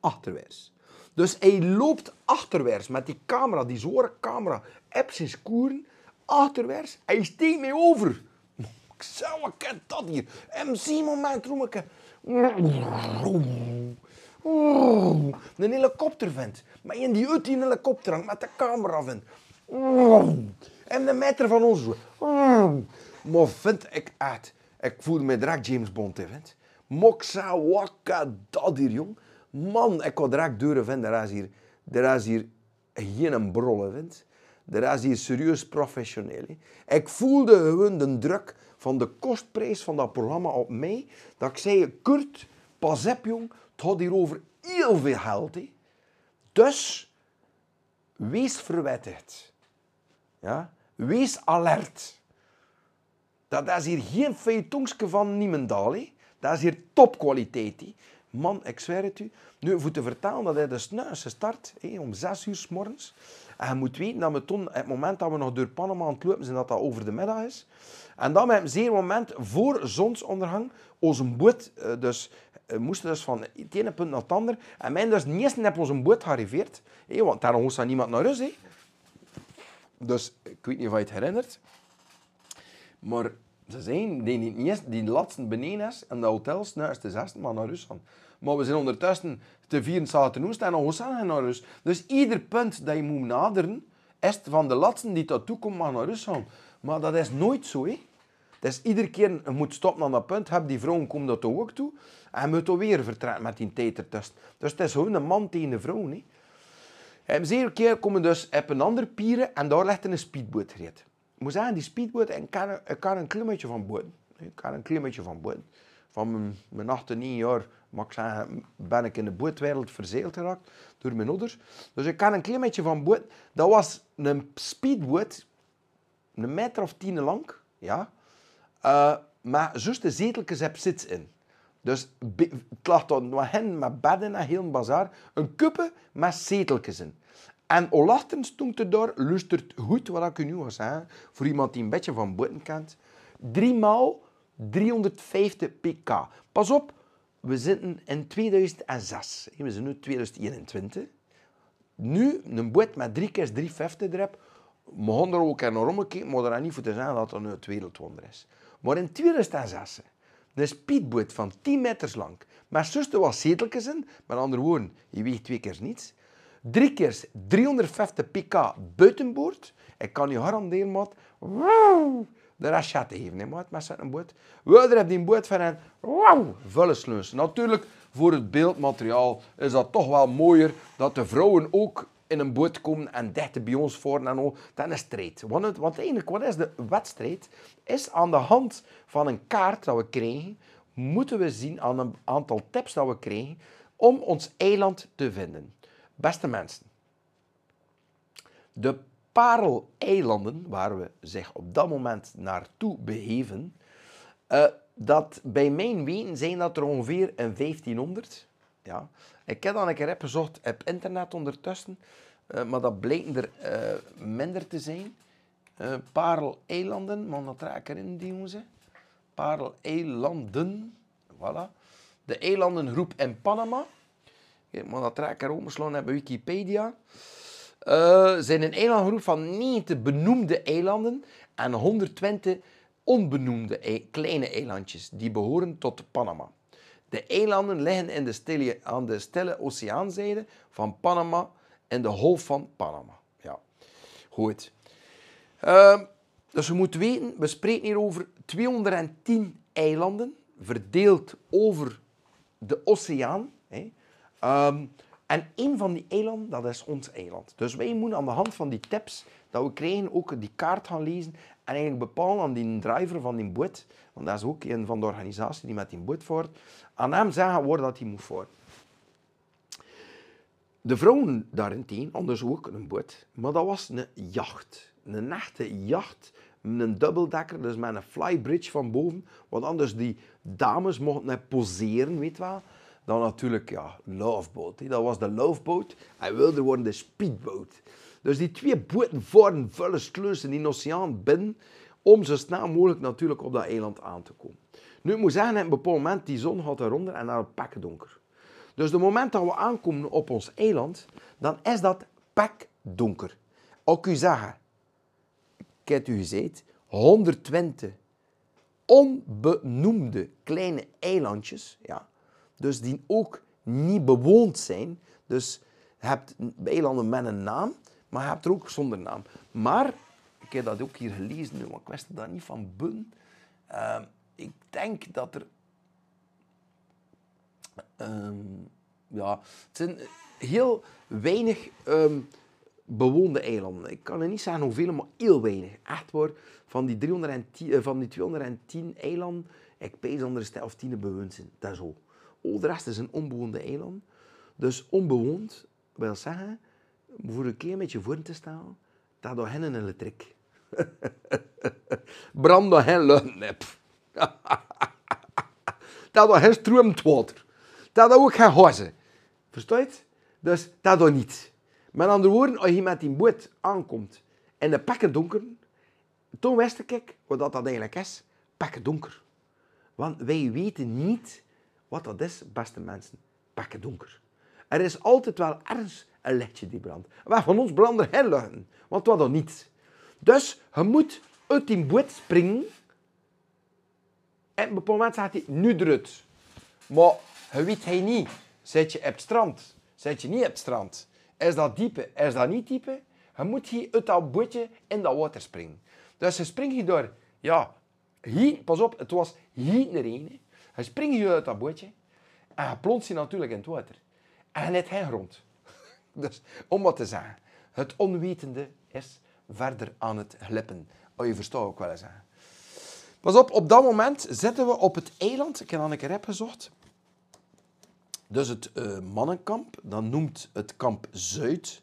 achterwaarts. Dus hij loopt achterwaarts met die camera, die zware camera, zijn koeren, achterwaarts. Hij steekt mij over. Ik zou, wat dat hier? MC moment, roem ik. Een helikopter vindt. Maar in die uit die helikopter hangt met de camera vindt. En de meter van ons. Maar vind ik uit. Ik voelde me direct James Bond, vindt. Moksa dat hier, jong. Man, ik kon direct deuren vinden. Er is hier, er is hier geen brolle, vindt. Er is hier serieus professioneel. Ik voelde gewoon de druk van de kostprijs van dat programma op mij. Dat ik zei, Kurt, pas op jong, het gaat hier over heel veel geld. Dus, wees verwettigd. Ja? Wees alert. Dat is hier geen feuilletongske van Niemendal. Dat is hier topkwaliteit. Man, ik zweer het u. Nu, voor te vertellen dat hij de snuis start om zes uur s morgens. En je moet weten dat we toen, het moment dat we nog door Panama aan het lopen zijn, dat dat over de middag is. En dan met een zeer moment voor zonsondergang, onze boot, eh, dus we moesten dus van het ene punt naar het andere. En mij dus niet op onze boot gearriveerd. Want daar moest niemand naar rust. Dus ik weet niet of je het herinnert. Maar ze zijn die, niet die laatste beneden is en de hotels naar de zesde maar naar Rusland. Maar we zijn ondertussen te vieren zaten en nog gaan naar Rus. Dus ieder punt dat je moet naderen, is van de laatste die tot toe naar Rusland. Maar dat is nooit zo, hè. Dus iedere keer je moet stoppen aan dat punt, heb die vrouw komt dat ook toe. En moet ook weer vertrekken met die tijd ertussen. Dus het is gewoon een man tegen een vrouw, hè. En zeer keer komen dus op een andere pieren en daar ligt een speedboot gereed. Ik moet zeggen, die speedboot, ik kan, ik kan een klimmetje van boten. Ik kan een klimmetje van boten. Van mijn, mijn 8 9 jaar mag ik ben ik in de bootwereld verzeild geraakt door mijn ouders. Dus ik kan een klein beetje van boot. Dat was een speedboot, een meter of tien lang, ja. Uh, maar juist de zeteltjes heb zit in. Dus het lag dan hen met bedden en heel een bazaar. Een kuppen met zeteltjes in. En olachtend stond er daar, lustert goed wat ik nu wil zeggen, voor iemand die een beetje van boten kent, 3 maal 350 pk. Pas op, we zitten in 2006. We zijn nu 2021. Nu, een boot met drie keer 350 erop. We gaan er ook naar omgekeken, maar er niet voor te zeggen dat het nu wereldwonder is. Maar in 2006, een speedboot van 10 meter lang, met zuster was zeteltjes in, met andere woorden, je weegt twee keer niets. Drie keer 350 pk buitenboord. Ik kan je garanderen, maat de rachat even, hè, maat, met zijn boot. We hebben die boot van een vulle sleus. Natuurlijk, voor het beeldmateriaal is dat toch wel mooier dat de vrouwen ook in een boot komen en dichten bij ons voor en al. Dat is strijd. Want, het, want eigenlijk, wat is de wedstrijd? Is aan de hand van een kaart dat we krijgen, moeten we zien aan een aantal tips dat we krijgen, om ons eiland te vinden. Beste mensen, de Parel-eilanden, waar we zich op dat moment naartoe beheven, uh, dat bij mijn weten zijn dat er ongeveer een 1500. Ja. Ik heb dan een keer gezocht op internet ondertussen, uh, maar dat blijkt er uh, minder te zijn. Parel-eilanden, maar dat raak ik erin, die jongens. Parel-eilanden, voilà. De eilandengroep in Panama. Ja, maar dat raak ik er omgeslagen bij Wikipedia. Uh, zijn een eilandgroep van 90 benoemde eilanden en 120 onbenoemde e kleine eilandjes die behoren tot Panama. De eilanden liggen in de stille, aan de stille oceaanzijde van Panama en de Golf van Panama. Ja, goed. Uh, dus we moeten weten, we spreken hier over 210 eilanden, verdeeld over de oceaan. Hè. Um, en een van die eilanden, dat is ons eiland. Dus wij moeten aan de hand van die tips dat we krijgen ook die kaart gaan lezen en eigenlijk bepalen aan die driver van die boot, want dat is ook een van de organisaties die met die boot voort, aan hem zeggen waar dat hij moet voort. De vrouwen daarentegen hadden dus een boot, maar dat was een jacht. Een echte jacht een dubbeldekker, dus met een flybridge van boven, want anders die dames mochten poseren, weet wel. Dan natuurlijk, ja, Loveboat. Dat was de Loveboat. Hij wilde worden de Speedboat. Dus die twee boten voeren vuile sluizen in de oceaan binnen om zo snel mogelijk natuurlijk op dat eiland aan te komen. Nu, ik moet zeggen, op een bepaald moment, die zon gaat eronder en dan het donker. Dus het moment dat we aankomen op ons eiland, dan is dat donker. Ook u zeggen, ik u gezegd, 120 onbenoemde kleine eilandjes, ja, dus die ook niet bewoond zijn. Dus je hebt eilanden met een naam, maar je hebt er ook zonder naam. Maar, ik heb dat ook hier gelezen maar ik wist dat niet van bun. Uh, ik denk dat er... Uh, ja, het zijn heel weinig um, bewoonde eilanden. Ik kan er niet zeggen hoeveel, maar heel weinig. Echt waar, van die, 310, uh, van die 210 eilanden, ik pees onder de of tien bewoond zijn. Dat is zo. Al de rest is een onbewoonde eiland. Dus onbewoond wil zeggen, voor een keer met je voor te staan, dat er geen elektriek. Brand door geen luchtnep. dat er geen stroomt water. Dat er ook geen huizen. Verstaat? Dus dat er niet. Met andere woorden, als je met die boot aankomt in de pakken donker, toen wist ik wat dat eigenlijk is. Pakken donker. Want wij weten niet wat dat is, beste mensen, pakken donker. Er is altijd wel ergens een lichtje die brandt. Waar van ons branden luchten, want wat dan niet. Dus je moet uit die boot springen en op een moment zegt hij, nu eruit. Maar je weet hij niet, zit je op het strand, zit je niet op het strand. Is dat diepe, is dat niet diepe? Je moet hier uit dat bootje in dat water springen. Dus je springt hier door, ja, hier, pas op, het was hier een hij springt hier uit dat bootje en hij plonst natuurlijk in het water. En hij let geen grond. Dus om wat te zeggen, het onwetende is verder aan het glippen. Oh, je verstaat ook wel eens. Pas op, op dat moment zitten we op het eiland. Ik heb een keer gezocht. Dus het uh, mannenkamp, dan noemt het kamp Zuid.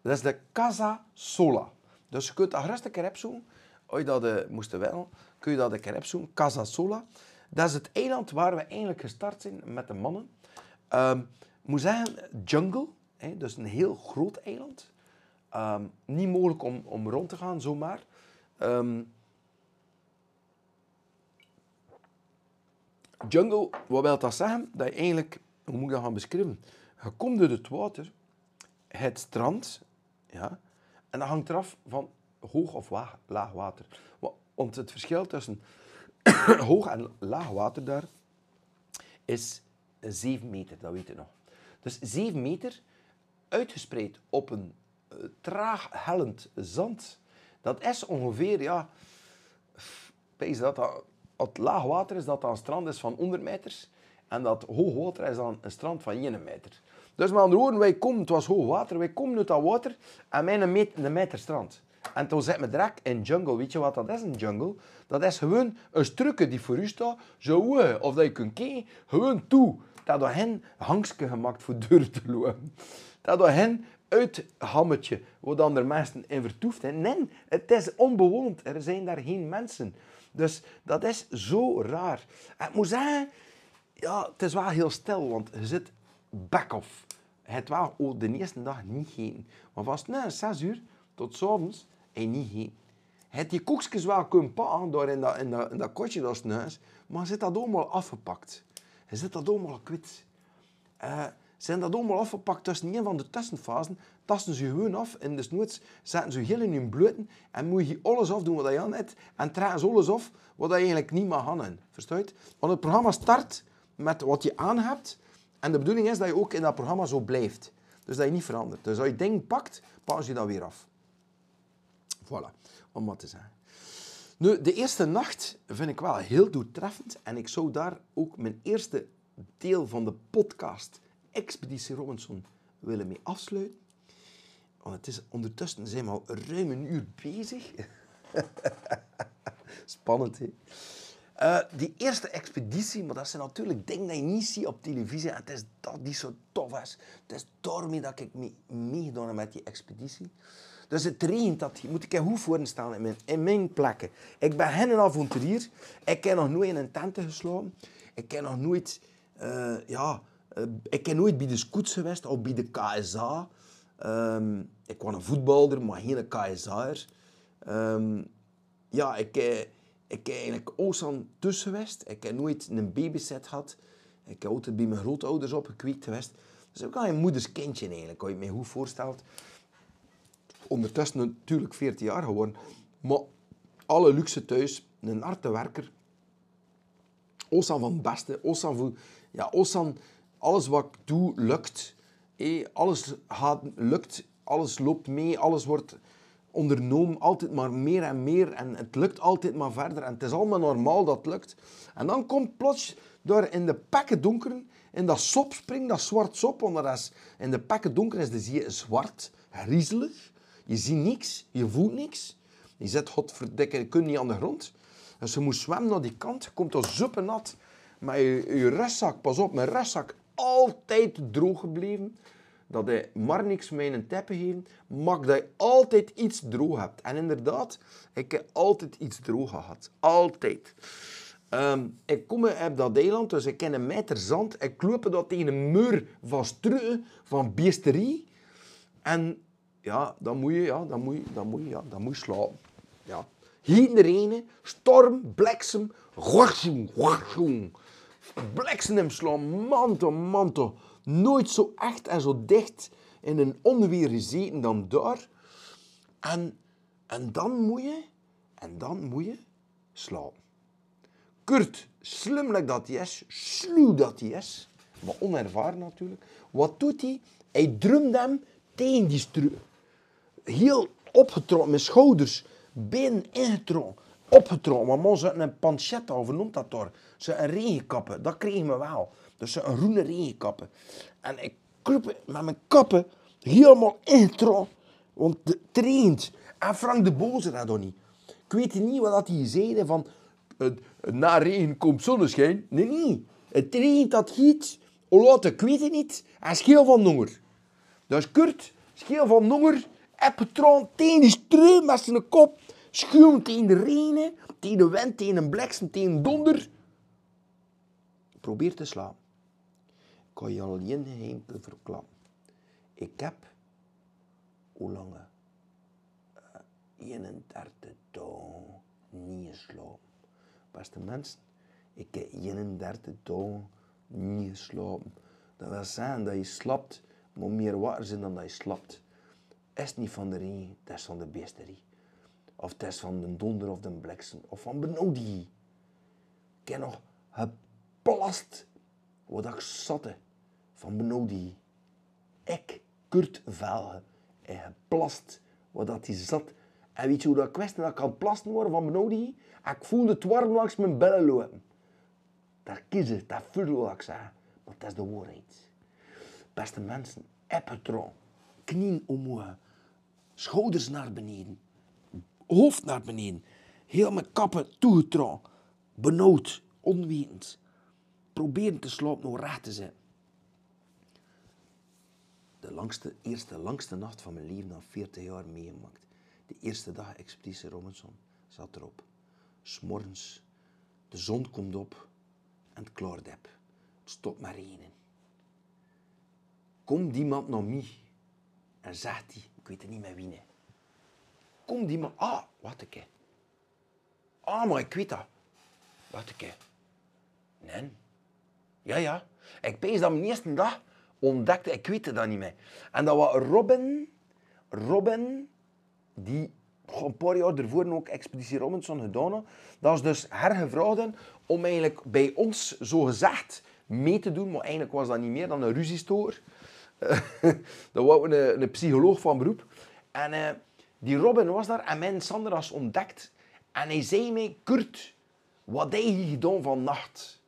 Dat is de Casa Sola. Dus je kunt dat gerust een keer opzoeken. Als je dat uh, moest wel, kun je dat een keer opzoeken. Casa Sola. Dat is het eiland waar we eigenlijk gestart zijn met de mannen. Um, moet zeggen, jungle, hè, dus een heel groot eiland. Um, niet mogelijk om, om rond te gaan zomaar. Um, jungle, wat wil dat zeggen? Dat je eigenlijk, hoe moet ik dat gaan beschrijven? Je komt door het water, het strand, ja, en dat hangt eraf van hoog of laag water. Want het verschil tussen hoog en laag water daar is 7 meter, dat weet je nog. Dus 7 meter uitgespreid op een uh, traag hellend zand. Dat is ongeveer, ja, dat dat het laag water is, dat dat een strand is van 100 meters. En dat hoog water is dan een strand van 1 meter. Dus met andere woorden, wij komen, het was hoog water, wij komen uit dat water en mijn een meter, een meter strand. En toen zit me direct in jungle. Weet je wat dat is, een jungle? Dat is gewoon een strucje die voor u staat, zo of dat je kunt kijken, gewoon toe dat door hen hangske gemaakt voor deur te lopen. Dat door hen uit hammetje, waar dan mensen in vertoefd zijn. Nee, het is onbewoond. Er zijn daar geen mensen. Dus dat is zo raar. En ik moet zeggen, ja, het is wel heel stil, want je zit back off. Het wel oh, de eerste dag niet gegeten. Maar vast na zes uur tot s en niet gegeten. Het die koekjes wel kunnen pakken door in dat, in dat, dat kotje dat huis, maar zit dat allemaal afgepakt. Je zit dat allemaal kwijt. Uh, zijn dat allemaal afgepakt tussen een van de tussenfasen, tasten ze gewoon af en desnoods zetten ze heel in hun bloten en moet je alles afdoen wat je aan hebt en trekken ze alles af wat je eigenlijk niet mag gaan. Verstaat? Want het programma start met wat je aan hebt en de bedoeling is dat je ook in dat programma zo blijft. Dus dat je niet verandert. Dus als je ding pakt, pakken ze dat weer af. Voilà, om wat te zeggen. Nu, de eerste nacht vind ik wel heel doeltreffend en ik zou daar ook mijn eerste deel van de podcast Expeditie Robinson willen mee afsluiten. Want het is ondertussen zijn we al ruim een uur bezig. Spannend, hè? Uh, die eerste expeditie, maar dat zijn natuurlijk dingen die je niet ziet op televisie. En het is dat die zo tof is. Het is daarmee dat ik meegedaan heb met die expeditie. Dus het regent dat. Moet ik goed voorstellen in mijn, in mijn plekken. Ik ben geen avonturier. Ik heb nog nooit in een tent geslapen. Ik heb nog nooit... Uh, ja, uh, ik heb nooit bij de scouts geweest of bij de KSA. Um, ehm, ik was een voetballer, maar geen KSA'er. Um, ja, ik, ik heb eigenlijk Oostan tussen. Ik heb nooit een babyset gehad. Ik heb altijd bij mijn grootouders opgekweekt geweest. Dus ik ben een moeders kindje eigenlijk, als je me goed voorstelt. Ondertussen natuurlijk 14 jaar geworden. Maar alle luxe thuis, een harde werker. Oostan van het beste. Oostan voor, ja, Oostan, alles wat ik doe, lukt. alles gaat, lukt. Alles loopt mee. Alles wordt ondernomen, altijd maar meer en meer. En het lukt altijd maar verder. En het is allemaal normaal dat het lukt. En dan komt plots door in de pakken donker, in dat sop springt, dat zwart sop. Want in de pakken donker is de zee zwart, griezelig. Je ziet niks, je voelt niks. Je zit, godverdikke, je kunt niet aan de grond. Dus je moet zwemmen naar die kant. Komt al super nat. Maar je, je pas op, mijn restzak altijd droog gebleven dat hij maar niks met een teppen geven, maar dat je altijd iets droog hebt. En inderdaad, ik heb altijd iets droog gehad. Altijd. Um, ik kom op dat eiland, dus ik ken een meter zand. Ik loop dat tegen een muur van struien, van beesterie. En ja, dan moet je, ja, dan moet je, dan moet je, ja, dan moet je slapen. Ja. Iedereen, storm, bliksem, gorsjoen, gorsjoen. Bliksem slaan, manto, manto nooit zo echt en zo dicht in een onweer gezeten dan daar. En, en dan moet je, en dan moet je slapen. Kurt, slim dat hij is, sluw dat hij is, maar onervaren natuurlijk. Wat doet hij? Hij drumt hem tegen die stru. Heel opgetrokken, met schouders, benen ingetrokken, opgetrokken. Maar man, ze een pancetta, of noemt dat door? Ze een regenkappen, dat kregen we wel. Dus een groene regenkappen. En ik kroep met mijn kappen helemaal intro. Want het traint. En Frank de Boze dat nog niet. Ik weet niet wat hij zei van... Na regen komt zonneschijn. Nee, nee. Het traint dat giet. Ik weet het niet. En scheel van Nonger. Dus Kurt, scheel van Nonger. Heb getroond tegen die met zijn kop. Schuim tegen de regen. Tegen de wind, tegen een bliksem, tegen donder. Probeer te slapen kan je al één geheim verklappen. Ik heb, hoe lang? Uh, 31 dagen niet geslapen. Beste mensen, ik heb 31 dagen niet geslapen. Dat wil zeggen dat je slapt, maar meer water zijn dan dat je slapt. Is niet van de regen, het is van de beesterie. Of het is van de donder of de bliksem, of van benauwdie. Ik heb nog geplast wat ik zatte van Benodi. Ik, Kurt Velge, en geplast wat dat hij zat. En weet je hoe dat kwestie dat ik kan plasten worden van Benodi? Ik voelde het warm langs mijn bellen lopen. Dat kiezen, dat voelde wat ik. Maar dat is de waarheid. Beste mensen, epitron, knieën omhoog, schouders naar beneden, hoofd naar beneden, heel mijn kappen toegetrokken, benauwd, onwetend. proberen te slapen nog recht te zijn. De langste, eerste langste nacht van mijn leven, na 40 jaar meegemaakt. De eerste dag Expeditie Robinson zat erop. S'morgens, de zon komt op en het klaart heb. Het maar regenen. Komt iemand naar mij en zegt hij, ik weet het niet meer wie, nee. Komt iemand, ah, wat ik Ah, maar ik weet dat. Wat ik Nee. Ja, ja. Ik pees dat mijn eerste dag ontdekte, ik weet dat niet meer. En dat was Robin, Robin, die een paar jaar ervoor ook Expeditie Robinson gedaan had. Dat is dus hergevraagd om eigenlijk bij ons, zo gezegd, mee te doen. Maar eigenlijk was dat niet meer dan een ruziestoor. dat was een, een psycholoog van beroep. En uh, die Robin was daar en mijn Sander was ontdekt. En hij zei mij, Kurt, wat heb je gedaan vannacht?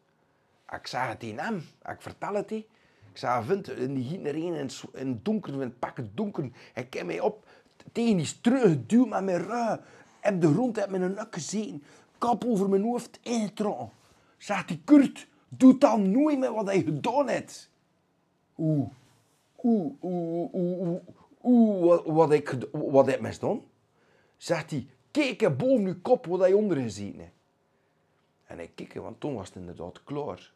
Ik zei het tegen hem, ik vertel het hij. Ik zei, vind, in die erin in het donker, in het pakken donker. Hij kwam mij op tegen die struik geduwd met mijn rug. Heb de grond heb een nek gezeten. Kap over mijn hoofd ingetrokken. Zegt hij, Kurt, doe dan nooit meer wat hij gedaan hebt. Oeh, oeh, oeh, oeh, oeh, wat, ik, heb ik misdaan? Zegt hij, kijk boven uw kop wat hij onder gezien heeft. En ik keek, want toen was het inderdaad klaar.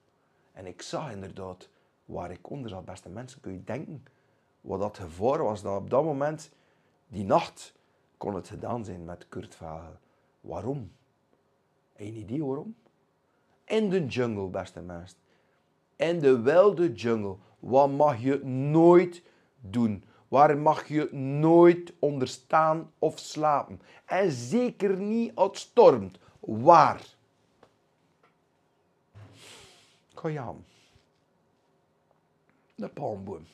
En ik zag inderdaad waar ik onder zat. Beste mensen, kun je denken wat dat gevaar was. Dat op dat moment, die nacht, kon het gedaan zijn met Kurt Vagel. Waarom? Een idee waarom? In de jungle, beste mensen. In de wilde jungle. Wat mag je nooit doen? Waar mag je nooit onder staan of slapen? En zeker niet als het stormt. Waar? Ga je aan. De palmboom.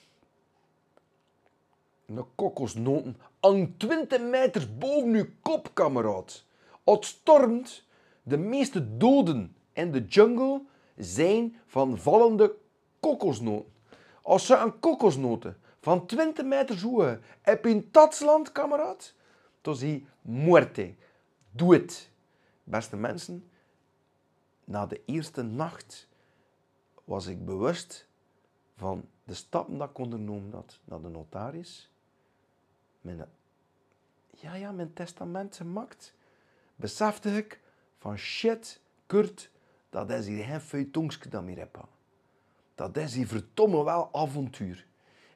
De kokosnoten hangt 20 meter boven uw kop, kameraad. Als stormt, de meeste doden in de jungle zijn van vallende kokosnoten. Als ze een kokosnoten van 20 meter zoeken heb in Tatsland, kameraad, dan zie muerte. Doe het. Beste mensen, na de eerste nacht was ik bewust van de stappen dat ik ondernomen had naar de notaris. Mijn, ja, ja, mijn testament gemaakt. Besefte ik van shit, Kurt, dat is hier geen feuilletongske dat meer. Dat is hier verdomme wel avontuur.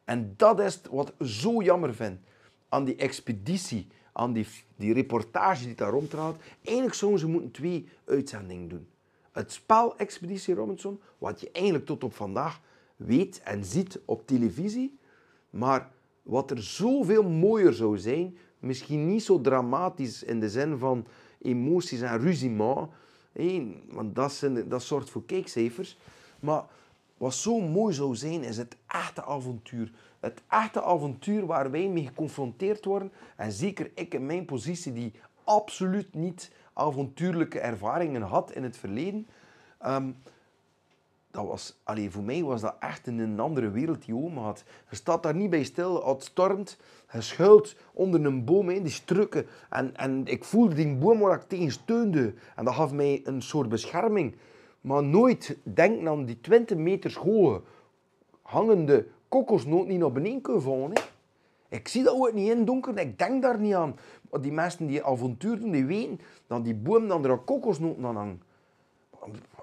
En dat is wat ik zo jammer vind aan die expeditie, aan die, die reportage die daar ronddraait. Eigenlijk zouden ze moeten twee uitzendingen doen. Het spel Expeditie Robinson, wat je eigenlijk tot op vandaag weet en ziet op televisie, maar wat er zoveel mooier zou zijn, misschien niet zo dramatisch in de zin van emoties en ruziment, want dat, zijn, dat zorgt voor kijkcijfers, maar wat zo mooi zou zijn, is het echte avontuur. Het echte avontuur waar wij mee geconfronteerd worden. En zeker ik in mijn positie, die absoluut niet avontuurlijke ervaringen had in het verleden. Um, dat was, allee, voor mij was dat echt in een andere wereld die oma had. Je staat daar niet bij stil, het stormt, je schuilt onder een boom in die strukken. En, en ik voelde die boom waar ik tegen steunde. En dat gaf mij een soort bescherming. Maar nooit denken aan die 20 meter hoge hangende kokosnoot niet naar beneden kunnen vallen. Ik zie dat ook niet in donker, ik denk daar niet aan. Maar die mensen die avontuur doen, die weten dat die boom dan er kokosnoot aan hangt.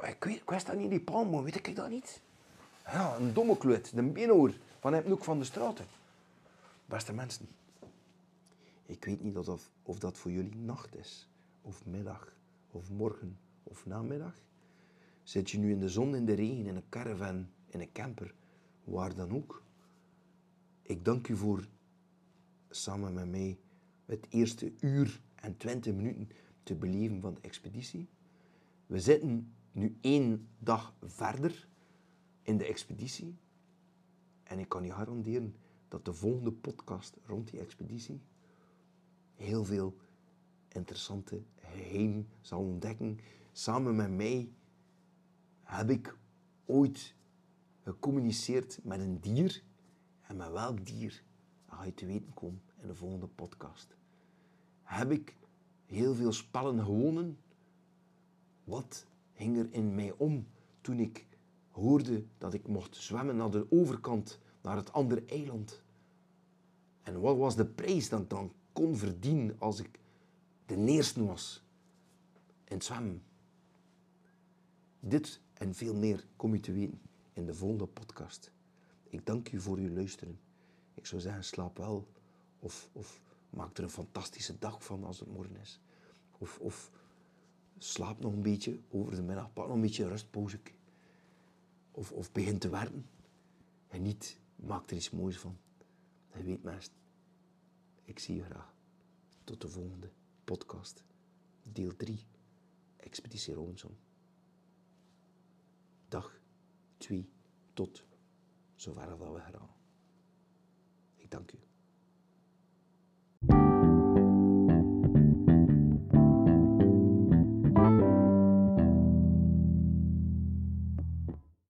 Ik, weet, ik wist dat niet, die palmboom, weet ik dat niet? Ja, een domme kluit, een benoor van het Noek van de Straten. Beste mensen, ik weet niet of, of dat voor jullie nacht is, of middag, of morgen, of namiddag. Zit je nu in de zon, in de regen, in een caravan, in een camper, waar dan ook. Ik dank u voor samen met mij het eerste uur en twintig minuten te beleven van de expeditie. We zitten nu één dag verder in de expeditie. En ik kan je garanderen dat de volgende podcast rond die expeditie heel veel interessante geheim zal ontdekken. Samen met mij heb ik ooit gecommuniceerd met een dier. En met welk dier ga je te weten komen in de volgende podcast. Heb ik heel veel spellen gewonnen wat ging er in mij om toen ik hoorde dat ik mocht zwemmen naar de overkant, naar het andere eiland. En wat was de prijs dat ik dan kon verdienen als ik de eerste was in het zwemmen? Dit en veel meer kom je te weten in de volgende podcast. Ik dank u voor uw luisteren. Ik zou zeggen, slaap wel. Of, of maak er een fantastische dag van als het morgen is. Of, of slaap nog een beetje over de middag. Pak nog een beetje een rustpauze. Of, of begin te werken. En niet, maak er iets moois van. Je weet mensen, ik zie je graag. Tot de volgende podcast. Deel 3. Expeditie Robinson. Dag 2 tot zover dat we gaan.